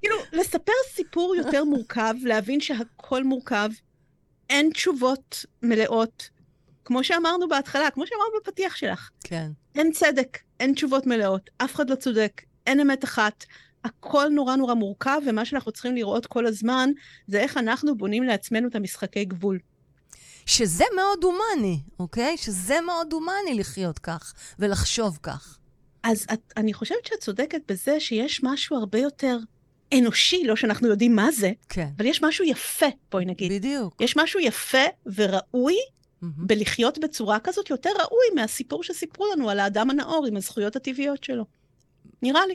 כאילו, לספר סיפור יותר מורכב, להבין שהכל מורכב, אין תשובות מלאות. כמו שאמרנו בהתחלה, כמו שאמרנו בפתיח שלך. כן. אין צדק, אין תשובות מלאות, אף אחד לא צודק, אין אמת אחת. הכל נורא נורא מורכב, ומה שאנחנו צריכים לראות כל הזמן, זה איך אנחנו בונים לעצמנו את המשחקי גבול. שזה מאוד הומני, אוקיי? שזה מאוד הומני לחיות כך ולחשוב כך. אז את, אני חושבת שאת צודקת בזה שיש משהו הרבה יותר אנושי, לא שאנחנו יודעים מה זה, כן. אבל יש משהו יפה, בואי נגיד. בדיוק. יש משהו יפה וראוי mm-hmm. בלחיות בצורה כזאת, יותר ראוי מהסיפור שסיפרו לנו על האדם הנאור עם הזכויות הטבעיות שלו. נראה לי.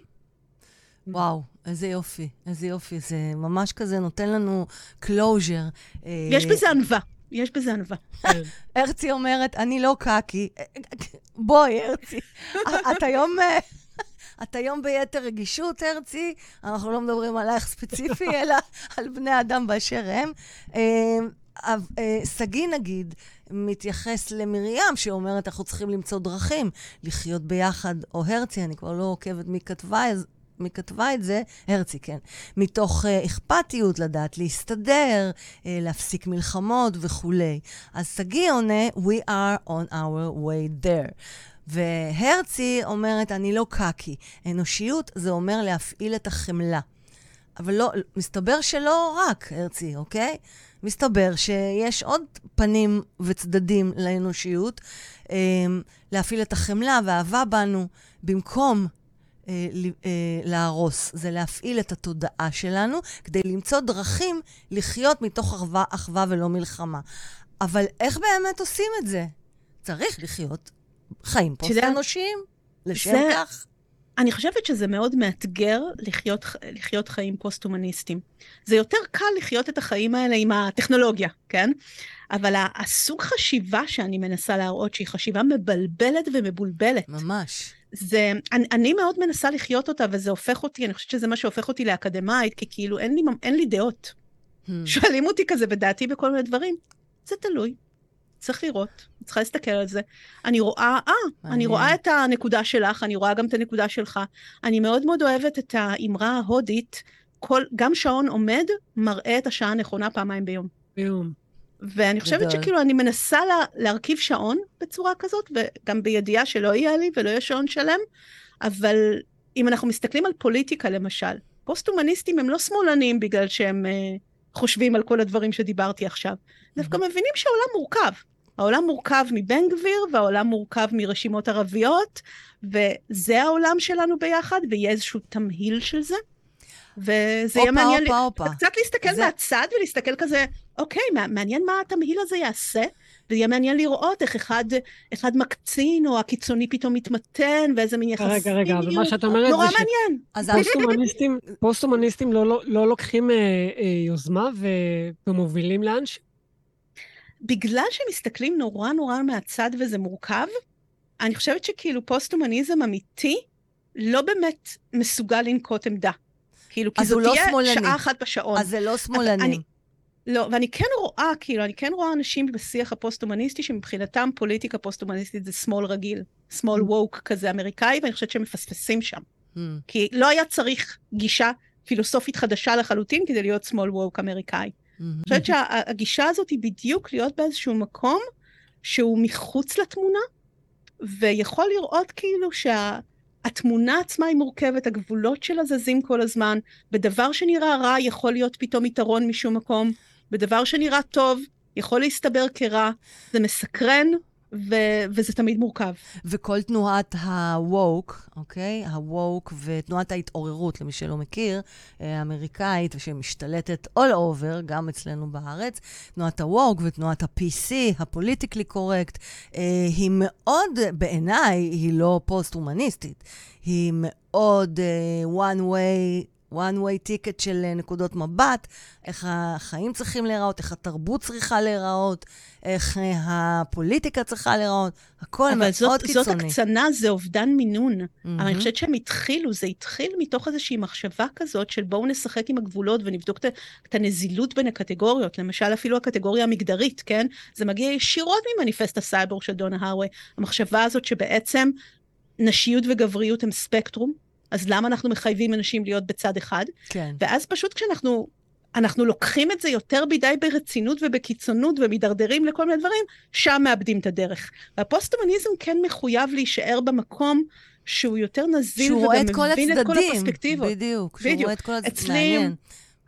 וואו, איזה יופי, איזה יופי. זה ממש כזה נותן לנו closure. יש בזה ענווה. יש בזה ענווה. הרצי אומרת, אני לא קקי. בואי, הרצי. את היום... את היום ביתר רגישות, הרצי, אנחנו לא מדברים עלייך ספציפי, אלא על בני אדם באשר הם. שגיא, נגיד, מתייחס למרים, שאומרת, אנחנו צריכים למצוא דרכים לחיות ביחד, או הרצי, אני כבר לא עוקבת מי כתבה מי כתבה את זה? הרצי, כן. מתוך uh, אכפתיות, לדעת להסתדר, uh, להפסיק מלחמות וכולי. אז שגיא עונה, We are on our way there. והרצי אומרת, אני לא קקי. אנושיות זה אומר להפעיל את החמלה. אבל לא, מסתבר שלא רק, הרצי, אוקיי? מסתבר שיש עוד פנים וצדדים לאנושיות. אה, להפעיל את החמלה והאהבה בנו במקום אה, אה, להרוס, זה להפעיל את התודעה שלנו כדי למצוא דרכים לחיות מתוך אחווה, אחווה ולא מלחמה. אבל איך באמת עושים את זה? צריך לחיות חיים פוסט-אנושיים, לשם זה... כך. אני חושבת שזה מאוד מאתגר לחיות, לחיות חיים פוסט-הומניסטיים. זה יותר קל לחיות את החיים האלה עם הטכנולוגיה, כן? אבל הסוג חשיבה שאני מנסה להראות, שהיא חשיבה מבלבלת ומבולבלת. ממש. זה, אני, אני מאוד מנסה לחיות אותה, וזה הופך אותי, אני חושבת שזה מה שהופך אותי לאקדמאית, כי כאילו אין לי, אין לי דעות. Hmm. שואלים אותי כזה בדעתי בכל מיני דברים, זה תלוי. צריך לראות, צריכה להסתכל על זה. אני רואה, אה, אני רואה את הנקודה שלך, אני רואה גם את הנקודה שלך. אני מאוד מאוד אוהבת את האמרה ההודית, כל, גם שעון עומד מראה את השעה הנכונה פעמיים ביום. ביום. ואני חושבת גדול. שכאילו אני מנסה לה, להרכיב שעון בצורה כזאת, וגם בידיעה שלא יהיה לי ולא יהיה שעון שלם, אבל אם אנחנו מסתכלים על פוליטיקה למשל, פוסט-הומניסטים הם לא שמאלנים בגלל שהם uh, חושבים על כל הדברים שדיברתי עכשיו. דווקא מבינים שהעולם מורכב. העולם מורכב מבן גביר, והעולם מורכב מרשימות ערביות, וזה העולם שלנו ביחד, ויהיה איזשהו תמהיל של זה. וזה יהיה מעניין, אופה, אופה. קצת להסתכל זה... מהצד ולהסתכל כזה, אוקיי, מעניין מה התמהיל הזה יעשה, ויהיה מעניין לראות איך אחד, אחד מקצין, או הקיצוני פתאום מתמתן, ואיזה מין יחסים רגע, רגע, אבל מה שאת אומרת נורא מעניין. אז פוסט-הומניסטים, פוסט-הומניסטים לא, לא, לא לוקחים אה, אה, יוזמה ו, ומובילים לאנשהו? בגלל שמסתכלים נורא נורא מהצד וזה מורכב, אני חושבת שכאילו פוסט-הומניזם אמיתי לא באמת מסוגל לנקוט עמדה. כאילו, כי זאת לא תהיה שמאלני. שעה אחת בשעון. אז זה לא שמאלני. אני, לא, ואני כן רואה, כאילו, אני כן רואה אנשים בשיח הפוסט-הומניסטי שמבחינתם פוליטיקה פוסט-הומניסטית זה שמאל רגיל, שמאל ווק כזה אמריקאי, ואני חושבת שהם מפספסים שם. Mm. כי לא היה צריך גישה פילוסופית חדשה לחלוטין כדי להיות שמאל ווק אמריקאי. Mm-hmm. אני חושבת שהגישה הזאת היא בדיוק להיות באיזשהו מקום שהוא מחוץ לתמונה, ויכול לראות כאילו שהתמונה עצמה היא מורכבת, הגבולות שלה זזים כל הזמן, בדבר שנראה רע יכול להיות פתאום יתרון משום מקום, בדבר שנראה טוב יכול להסתבר כרע, זה מסקרן, ו- וזה תמיד מורכב. וכל תנועת ה-woke, אוקיי? ה-woke ותנועת ההתעוררות, למי שלא מכיר, אה, האמריקאית, ושמשתלטת all over, גם אצלנו בארץ, תנועת ה-woke ותנועת ה-PC, הפוליטיקלי קורקט, אה, היא מאוד, בעיניי, היא לא פוסט-הומניסטית. היא מאוד uh, one way... one way ticket של uh, נקודות מבט, איך החיים צריכים להיראות, איך התרבות צריכה להיראות, איך uh, הפוליטיקה צריכה להיראות, הכל מאוד זאת, קיצוני. אבל זאת הקצנה, זה אובדן מינון. Mm-hmm. אבל אני חושבת שהם התחילו, זה התחיל מתוך איזושהי מחשבה כזאת של בואו נשחק עם הגבולות ונבדוק את הנזילות בין הקטגוריות. למשל, אפילו הקטגוריה המגדרית, כן? זה מגיע ישירות ממניפסט הסייבור של דונה הרווי. המחשבה הזאת שבעצם נשיות וגבריות הם ספקטרום, אז למה אנחנו מחייבים אנשים להיות בצד אחד? כן. ואז פשוט כשאנחנו אנחנו לוקחים את זה יותר מדי ברצינות ובקיצונות ומידרדרים לכל מיני דברים, שם מאבדים את הדרך. והפוסט-הומניזם כן מחויב להישאר במקום שהוא יותר נזיל וגם מבין את כל הצדדים. את כל הפרספקטיבות. בדיוק, שהוא רואה את כל הצדדים. אצלי, מעניין.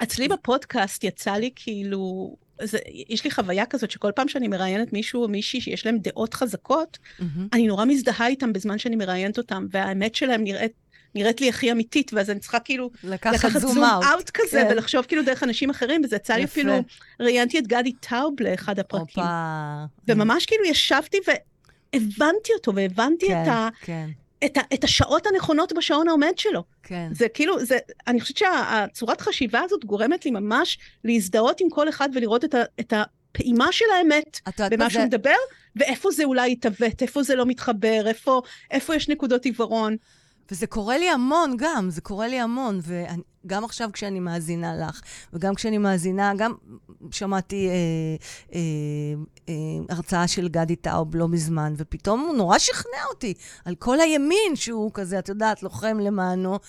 אצלי בפודקאסט יצא לי כאילו... זה, יש לי חוויה כזאת שכל פעם שאני מראיינת מישהו או מישהי שיש להם דעות חזקות, mm-hmm. אני נורא מזדהה איתם בזמן שאני מראיינת אותם, והאמת שלהם נראית נראית לי הכי אמיתית, ואז אני צריכה כאילו לקחת, זום אאוט כזה, כן. ולחשוב כאילו דרך אנשים אחרים, וזה יצא לי אפילו, ראיינתי את גדי טאוב לאחד הפרקים. אופה. וממש כאילו ישבתי והבנתי אותו, והבנתי כן, את, ה, כן. את, ה, את השעות הנכונות בשעון העומד שלו. כן. זה כאילו, זה, אני חושבת שהצורת חשיבה הזאת גורמת לי ממש להזדהות עם כל אחד ולראות את, ה, את הפעימה של האמת במה. שהוא מדבר, ואיפה זה אולי יתעוות, איפה זה לא מתחבר, איפה, איפה יש נקודות עיוורון. וזה קורה לי המון גם, זה קורה לי המון. וגם עכשיו כשאני מאזינה לך, וגם כשאני מאזינה, גם שמעתי אה, אה, אה, הרצאה של גדי טאוב לא מזמן, ופתאום הוא נורא שכנע אותי על כל הימין שהוא כזה, את יודעת, לוחם למענו,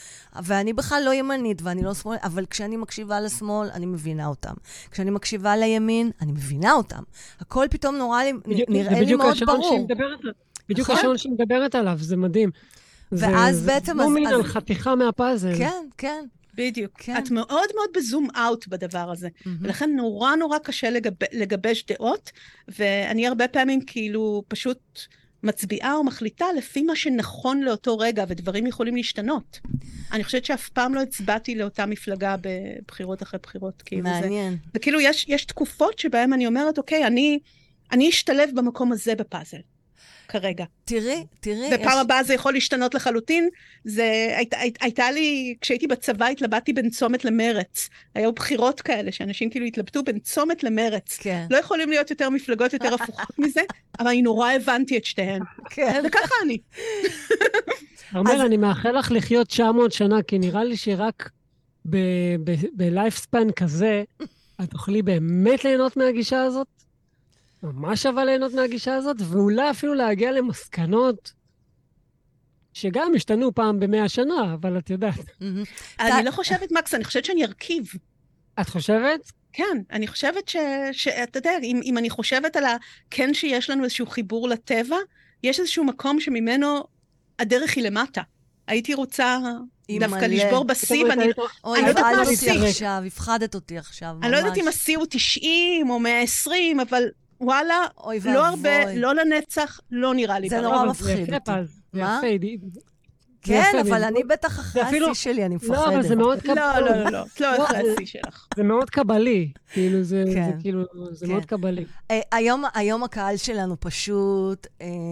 ואני בכלל לא ימנית ואני לא שמאל, אבל כשאני מקשיבה לשמאל, אני מבינה אותם. כשאני מקשיבה לימין, אני מבינה אותם. הכל פתאום נורא לי, בדיוק, נראה לי מאוד ברור. בדיוק השעון שהיא מדברת עליו, זה מדהים. ואז זה, בעצם... זה מומין אז... על חתיכה מהפאזל. כן, כן. בדיוק. כן. את מאוד מאוד בזום אאוט בדבר הזה. Mm-hmm. ולכן נורא נורא קשה לגב... לגבש דעות, ואני הרבה פעמים כאילו פשוט מצביעה או מחליטה לפי מה שנכון לאותו רגע, ודברים יכולים להשתנות. אני חושבת שאף פעם לא הצבעתי לאותה מפלגה בבחירות אחרי בחירות. כאילו מעניין. זה, וכאילו יש, יש תקופות שבהן אני אומרת, אוקיי, אני, אני אשתלב במקום הזה בפאזל. כרגע. תראי, תראי. ופעם יש... הבאה זה יכול להשתנות לחלוטין. זה, היית, היית, הייתה לי, כשהייתי בצבא התלבטתי בין צומת למרץ. היו בחירות כאלה, שאנשים כאילו התלבטו בין צומת למרץ. כן. לא יכולים להיות יותר מפלגות יותר הפוכות מזה, אבל אני נורא הבנתי את שתיהן. כן. וככה אני. ארמל, אז... אני מאחל לך לחיות 900 שנה, כי נראה לי שרק בלייפספן כזה, את תוכלי באמת ליהנות מהגישה הזאת? ממש אבל ליהנות מהגישה הזאת, ואולי אפילו להגיע למסקנות שגם השתנו פעם במאה שנה, אבל את יודעת. אני לא חושבת, מקס, אני חושבת שאני ארכיב. את חושבת? כן, אני חושבת שאתה יודע, אם, אם אני חושבת על הכן שיש לנו איזשהו חיבור לטבע, יש איזשהו מקום שממנו הדרך היא למטה. הייתי רוצה דווקא לשבור בשיא, ואני לא יודעת מה השיא. עכשיו, הפחדת אותי עכשיו, ממש. אני לא יודעת אם השיא הוא 90 או 120, אבל וואלה, לא הרבה, לא לנצח, לא נראה לי. זה נורא מפחיד אותי. מה? כן, אבל אני בטח אחרי השיא שלי, אני מפחדת. לא, אבל זה מאוד קבלי. לא, לא, לא, לא, את לא אחרי השיא שלך. זה מאוד קבלי, כאילו, זה כאילו, זה מאוד קבלי. היום הקהל שלנו פשוט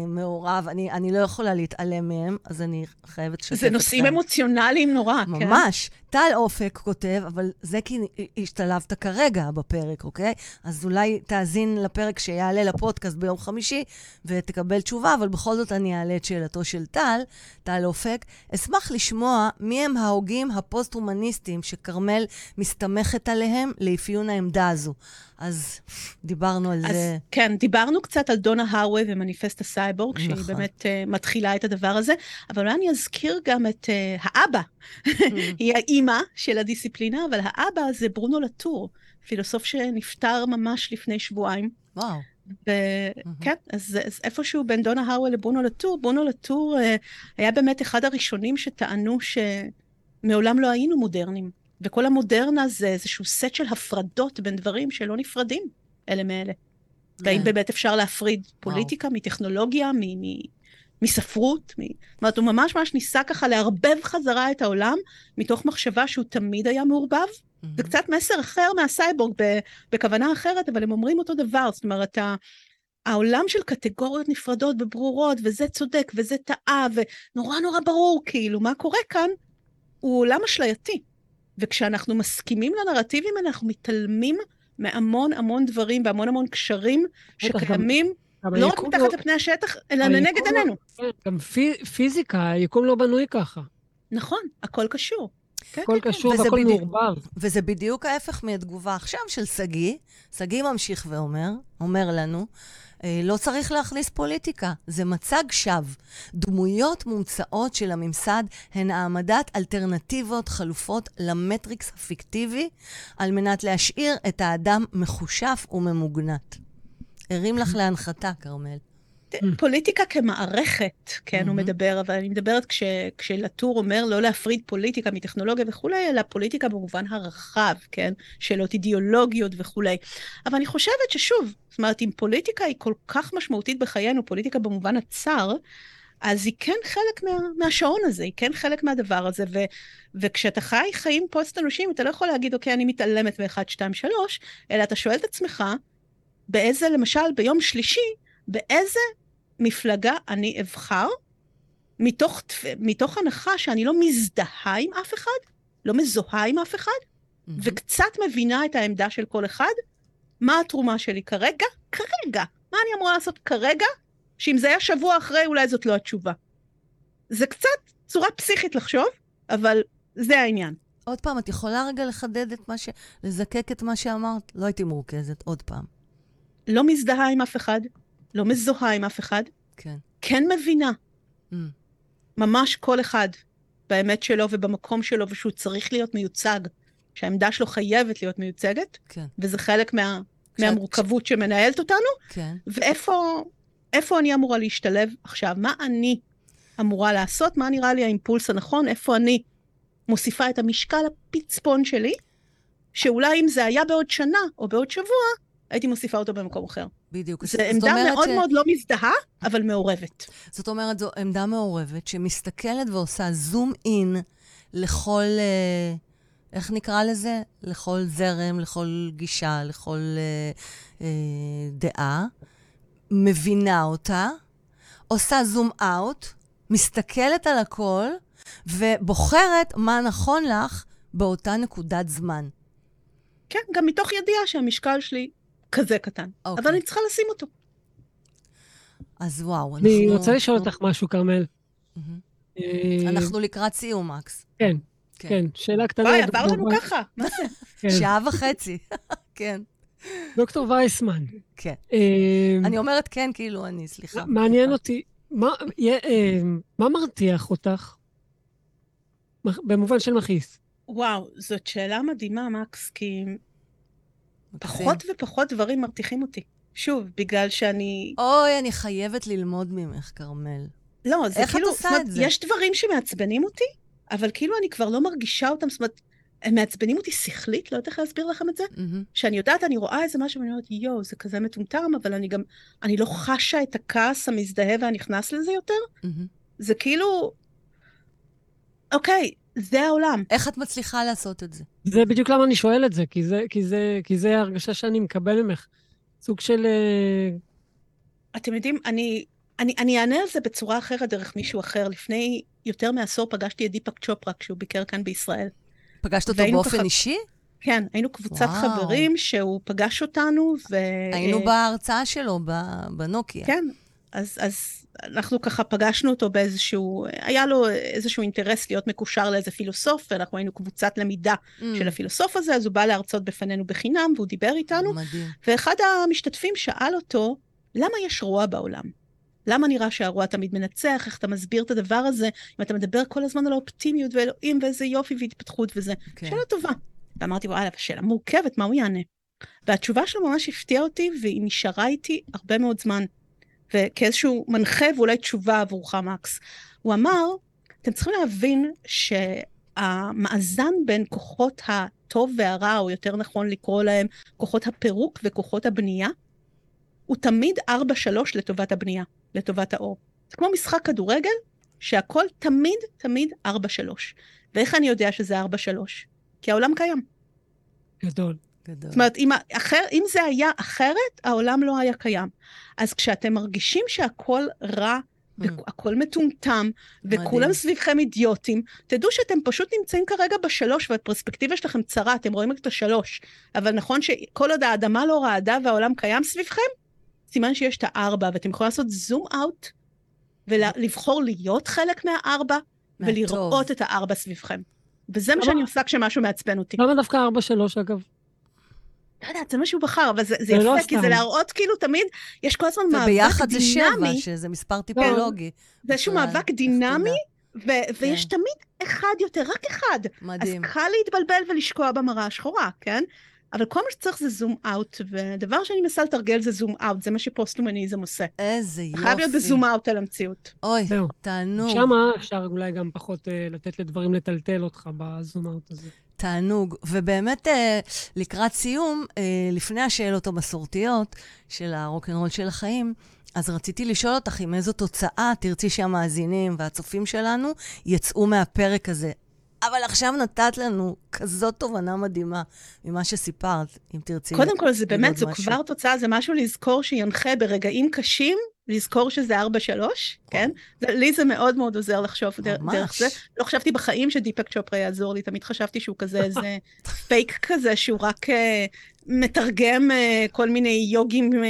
מעורב, אני לא יכולה להתעלם מהם, אז אני חייבת לשתף אתכם. זה נושאים אמוציונליים נורא, כן. ממש. טל אופק כותב, אבל זה כי השתלבת כרגע בפרק, אוקיי? אז אולי תאזין לפרק שיעלה לפודקאסט ביום חמישי ותקבל תשובה, אבל בכל זאת אני אעלה את שאלתו של טל, טל אופק. אשמח לשמוע מי הם ההוגים הפוסט-הומניסטיים שכרמל מסתמכת עליהם לאפיון העמדה הזו. אז דיברנו על אז זה. כן, דיברנו קצת על דונה האראוויי ומניפסט הסייבורג, שהיא נכון. באמת אה, מתחילה את הדבר הזה, אבל אולי אני אזכיר גם את אה, האבא. היא האימא של הדיסציפלינה, אבל האבא זה ברונו לטור, פילוסוף שנפטר ממש לפני שבועיים. וואו. וכן, אז, אז איפשהו בין דונה האראוויי לברונו לטור, ברונו לטור אה, היה באמת אחד הראשונים שטענו שמעולם לא היינו מודרניים. וכל המודרנה זה איזשהו סט של הפרדות בין דברים שלא נפרדים אלה מאלה. והאם כן. באמת אפשר להפריד פוליטיקה מטכנולוגיה, מספרות? זאת אומרת, הוא ממש ממש ניסה ככה לערבב חזרה את העולם, מתוך מחשבה שהוא תמיד היה מעורבב. זה קצת מסר אחר מהסייבורג, ב- בכוונה אחרת, אבל הם אומרים אותו דבר. זאת אומרת, העולם של קטגוריות נפרדות וברורות, וזה צודק וזה טעה, ונורא נורא ברור, כאילו, מה קורה כאן, הוא עולם אשלייתי. וכשאנחנו מסכימים לנרטיבים אנחנו מתעלמים מהמון המון דברים והמון המון קשרים שקיימים, לא רק מתחת לפני השטח, אלא לנגד לא- עינינו. כן, גם פי- פיזיקה, היקום לא בנוי ככה. נכון, הכל קשור. כן, הכל כן, קשור וזה והכל מעורבב. וזה בדיוק ההפך מהתגובה עכשיו של שגיא. שגיא ממשיך ואומר, אומר לנו, לא צריך להכניס פוליטיקה, זה מצג שווא. דמויות מומצאות של הממסד הן העמדת אלטרנטיבות חלופות למטריקס הפיקטיבי, על מנת להשאיר את האדם מחושף וממוגנט. הרים לך להנחתה, כרמל. פוליטיקה כמערכת, כן, הוא מהמם. מדבר, אבל אני מדברת כש, כשלטור אומר לא להפריד פוליטיקה מטכנולוגיה וכולי, אלא פוליטיקה במובן הרחב, כן, שאלות אידיאולוגיות וכולי. אבל אני חושבת ששוב, זאת אומרת, אם פוליטיקה היא כל כך משמעותית בחיינו, פוליטיקה במובן הצר, אז היא כן חלק מה, מהשעון הזה, היא כן חלק מהדבר הזה, ו, וכשאתה חי חיים פוסט-אנושיים, אתה לא יכול להגיד, אוקיי, אני מתעלמת מ-1, 2, 3, אלא אתה שואל את עצמך, באיזה, למשל, ביום שלישי, באיזה מפלגה אני אבחר, מתוך, מתוך הנחה שאני לא מזדהה עם אף אחד, לא מזוהה עם אף אחד, וקצת מבינה את העמדה של כל אחד, מה התרומה שלי כרגע? כרגע. מה אני אמורה לעשות כרגע, שאם זה היה שבוע אחרי, אולי זאת לא התשובה. זה קצת צורה פסיכית לחשוב, אבל זה העניין. עוד פעם, את יכולה רגע לחדד את מה ש... לזקק את מה שאמרת? לא הייתי מורכזת, עוד פעם. לא מזדהה עם אף אחד, לא מזוהה עם אף אחד, כן. כן מבינה Mm. ממש כל אחד באמת שלו ובמקום שלו, ושהוא צריך להיות מיוצג, שהעמדה שלו חייבת להיות מיוצגת, כן, וזה חלק מה, כשאת- מהמורכבות שמנהלת אותנו, כן. ואיפה איפה אני אמורה להשתלב עכשיו? מה אני אמורה לעשות? מה נראה לי האימפולס הנכון? איפה אני מוסיפה את המשקל הפצפון שלי, שאולי אם זה היה בעוד שנה או בעוד שבוע, הייתי מוסיפה אותו במקום אחר. בדיוק. זו עמדה מאוד ש- מאוד לא מזדהה, אבל מעורבת. זאת אומרת, זו עמדה מעורבת שמסתכלת ועושה זום אין לכל, אה, איך נקרא לזה? לכל זרם, לכל גישה, לכל אה, אה, דעה, מבינה אותה, עושה זום אאוט, מסתכלת על הכל, ובוחרת מה נכון לך באותה נקודת זמן. כן, גם מתוך ידיעה שהמשקל שלי כזה קטן. אוקיי. אבל אני צריכה לשים אותו. אז וואו, אנחנו... אני רוצה לשאול אותך משהו, כרמל. אה, אנחנו לקראת סיום, מקס. כן, כן. כן, שאלה קטנה. וואי, עבר לנו ככה. מה זה? כן. שעה וחצי. כן, דוקטור וייסמן. כן. אה, אני אומרת כן, כאילו אני, סליחה. מעניין אותי, מה, אה, מה מרתיח אותך? במובן של מכעיס. וואו, זאת שאלה מדהימה, מקס, כי. פחות ופחות דברים מרתיחים אותי. שוב, בגלל שאני... אוי, אני חייבת ללמוד ממך, כרמל. לא, זה איך את כאילו... עושה זאת את זה? יש דברים שמעצבנים אותי, אבל כאילו אני כבר לא מרגישה אותם, זאת אומרת, הם מעצבנים אותי שכלית, לא יודעת איך להסביר לכם את זה. מהמם. שאני יודעת, אני רואה איזה משהו, ואני אומרת, יואו, זה כזה מטומטם, אבל אני גם, אני לא חשה את הכעס המזדהה והנכנס לזה יותר. מהמם. זה כאילו, אוקיי, זה העולם. איך את מצליחה לעשות את זה? זה בדיוק למה אני שואל את זה, כי זה, כי זה, כי זה ההרגשה שאני מקבל ממך. סוג של... אה, אתם יודעים, אני, אני, אני אענה על זה בצורה אחרת דרך מישהו אחר. לפני יותר מעשור פגשתי את דיפק צ'ופרה כשהוא ביקר כאן בישראל. פגשת אותו באופן ככה- אישי? כן, היינו קבוצת וואו. חברים שהוא פגש אותנו, ו... היינו אה, בהרצאה שלו ב- בנוקיה. כן, אז, אז אנחנו ככה פגשנו אותו באיזשהו, היה לו איזשהו אינטרס להיות מקושר לאיזה פילוסוף, ואנחנו היינו קבוצת למידה Mm, של הפילוסוף הזה, אז הוא בא להרצות בפנינו בחינם, והוא דיבר איתנו, מדהים. ואחד המשתתפים שאל אותו, למה יש רוע בעולם? למה נראה שהרוע תמיד מנצח? איך אתה מסביר את הדבר הזה? אם אתה מדבר כל הזמן על האופטימיות ואלוהים ואיזה יופי והתפתחות וזה. כן. שאלה טובה. ואמרתי, וואלה, שאלה מורכבת, מה הוא יענה? והתשובה שלו ממש הפתיעה אותי, והיא נשארה איתי הרבה מאוד זמן. וכאיזשהו מנחה ואולי תשובה עבורך, מקס. הוא אמר, אתם צריכים להבין שהמאזן בין כוחות הטוב והרע, או יותר נכון לקרוא להם כוחות הפירוק וכוחות הבנייה, הוא תמיד 4-3 לטובת הבנייה, לטובת האור. זה כמו משחק כדורגל, שהכל תמיד תמיד 4-3. ואיך אני יודע שזה 4-3? כי העולם קיים. גדול. גדול. זאת אומרת, אם, אחר, אם זה היה אחרת, העולם לא היה קיים. אז כשאתם מרגישים שהכל רע, Mm. והכל מטומטם, וכולם. סביבכם אידיוטים, תדעו שאתם פשוט נמצאים כרגע בשלוש, והפרספקטיבה שלכם צרה, אתם רואים את השלוש. אבל נכון שכל עוד האדמה לא רעדה והעולם קיים סביבכם, סימן שיש את הארבע, ואתם יכולים לעשות זום אאוט, ולבחור להיות חלק מהארבע. ולראות את הארבע סביבכם. וזה מה שאני עושה כשמשהו מעצבן אותי. למה דווקא 4-3 אגב? לא יודעת, זה מה שהוא בחר, אבל זה, זה זה יפה, לא כי זה סתם. להראות כאילו תמיד, יש כל הזמן מאבק וביחד זה שבע, דינמי, שזה מספר טיפולוגי. זה איזשהו מאבק דינמי? ו- ויש כן. תמיד אחד יותר, רק אחד. מדהים. אז קל להתבלבל ולשקוע במראה השחורה, כן? אבל כל מה שצריך זה זום אאוט, ודבר שאני מנסה לתרגל זה זום אאוט, זה מה שפוסט-הומניזם עושה. איזה יופי. חייב להיות בזום אאוט על המציאות. אוי. תענוג. שם אפשר אולי גם פחות אה, לתת לדברים לטלטל אותך בזום-אאוט הזה. תענוג. ובאמת, אה, לקראת סיום, אה, לפני השאלות המסורתיות של הרוקנרול של החיים, אז רציתי לשאול אותך עם איזו תוצאה תרצי שהמאזינים והצופים שלנו יצאו מהפרק הזה. אבל עכשיו נתת לנו כזאת תובנה מדהימה ממה שסיפרת, אם תרצי. קודם כל, זה באמת, זו. כבר תוצאה, זה משהו לזכור שינחה ברגעים קשים, לזכור שזה 4-3, כן? לי זה מאוד מאוד עוזר לחשוב. דרך זה. לא חשבתי בחיים שדיפק צ'ופרה יעזור לי, תמיד חשבתי שהוא כזה איזה פייק כזה, שהוא רק אה, מתרגם אה, כל מיני יוגים אה,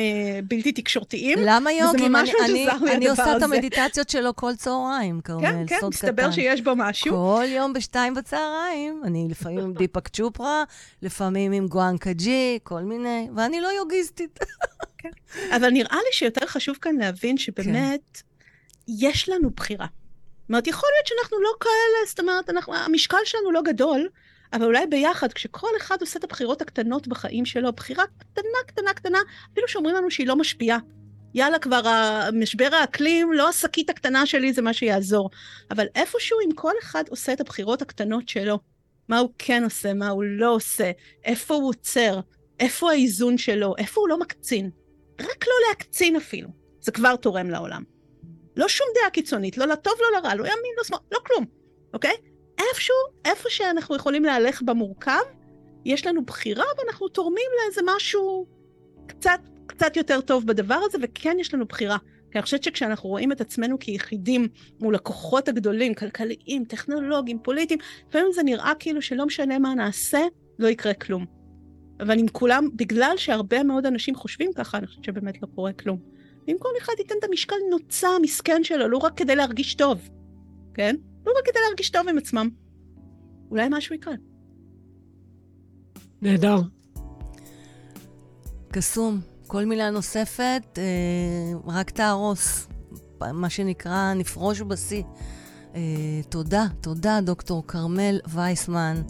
בלתי תקשורתיים. למה יוגים? ממש אני- מאוד אני- לי אני עושה את. המדיטציות שלו כל צהריים, כרמל, כן, כן, סוד מסתבר קטן. שיש בו משהו. כל יום בשתיים בצהריים, אני לפעמים עם דיפק צ'ופרה, לפעמים עם גואנקה ג'י, כל מיני, ואני לא יוגיסטית. אבל נראה לי שיותר חשוב כאן להבין שבאמת, יש לנו בחירה. זאת אומרת, יכול להיות שאנחנו לא כאלה, זאת אומרת, אנחנו, המשקל שלנו לא גדול, אבל אולי ביחד, כשכל אחד עושה את הבחירות הקטנות בחיים שלו, בחירה קטנה, קטנה, קטנה, אפילו שאומרים לנו שהיא לא משפיעה. יאללה, כבר משבר האקלים, לא השקית הקטנה שלי זה מה שיעזור. אבל איפשהו, אם כל אחד עושה את הבחירות הקטנות שלו, מה הוא כן עושה, מה הוא לא עושה, איפה הוא עוצר, איפה האיזון שלו, איפה הוא לא מקצין. רק לא להקצין אפילו, זה כבר תורם לעולם. לא שום דעה קיצונית, לא לטוב, לא לרע, לא ימין, לא שמאל, לא כלום, אוקיי? איפשהו, איפה שאנחנו יכולים להלך במורכב, יש לנו בחירה ואנחנו תורמים לאיזה משהו קצת, קצת יותר טוב בדבר הזה, וכן יש לנו בחירה. כי אני חושבת שכשאנחנו רואים את עצמנו כיחידים מול הכוחות הגדולים, כלכליים, טכנולוגיים, פוליטיים, לפעמים זה נראה כאילו שלא משנה מה נעשה, לא יקרה כלום. אבל אם כולם, בגלל שהרבה מאוד אנשים חושבים ככה, אני חושבת שבאמת לא קורה כלום. אם כל אחד ייתן את המשקל נוצה המסכן שלו, לא רק כדי להרגיש טוב, כן? לא רק כדי להרגיש טוב עם עצמם. אולי משהו יקרה. נהדר. קסום, כל מילה נוספת, אה, רק תהרוס. מה שנקרא, נפרוש בשיא. אה, תודה, תודה, דוקטור כרמל וייסמן.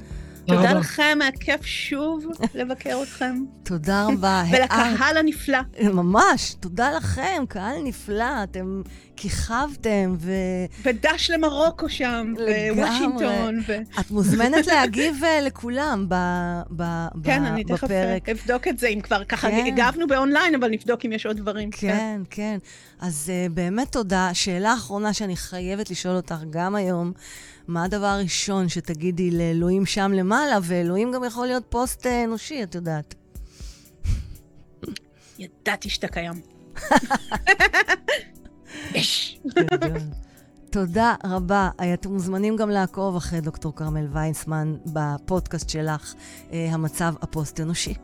תודה. לכם, היה כיף שוב לבקר אתכם. תודה רבה. ולקהל הנפלא. ממש, תודה לכם, קהל נפלא, אתם כיכבתם, ואת ודש למרוקו שם, לגמרי. בוושינגטון. ו... מוזמנת להגיב אה, לכולם ב, ב, כן, ב, אני תכף בפרק. אבדוק את זה, אם כבר ככה כן. הגבנו באונליין, אבל נבדוק אם יש עוד דברים. כן, כן. אז uh, באמת תודה. שאלה אחרונה שאני חייבת לשאול אותך גם היום, מה הדבר הראשון שתגידי לאלוהים שם למעלה, ואלוהים גם יכול להיות פוסט אה, אנושי, את יודעת. ידעתי שאתה קיים. יש. תודה רבה. אתם מוזמנים גם לעקוב אחרי דוקטור כרמל ויינסמן בפודקאסט שלך, אה, המצב הפוסט-אנושי.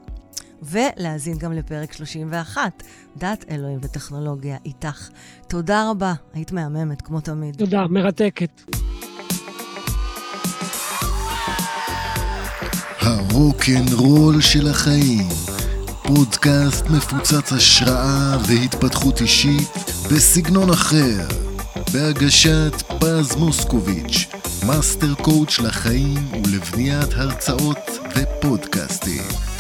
ולהאזין גם לפרק 31, דת, אלוהים וטכנולוגיה איתך. תודה רבה, היית מהממת, כמו תמיד. תודה, מרתקת. הרוקנרול של החיים, פודקאסט מפוצץ השראה והתפתחות אישית בסגנון אחר, בהגשת פז מוסקוביץ', מאסטר קואוץ' לחיים ולבניית הרצאות ופודקאסטים.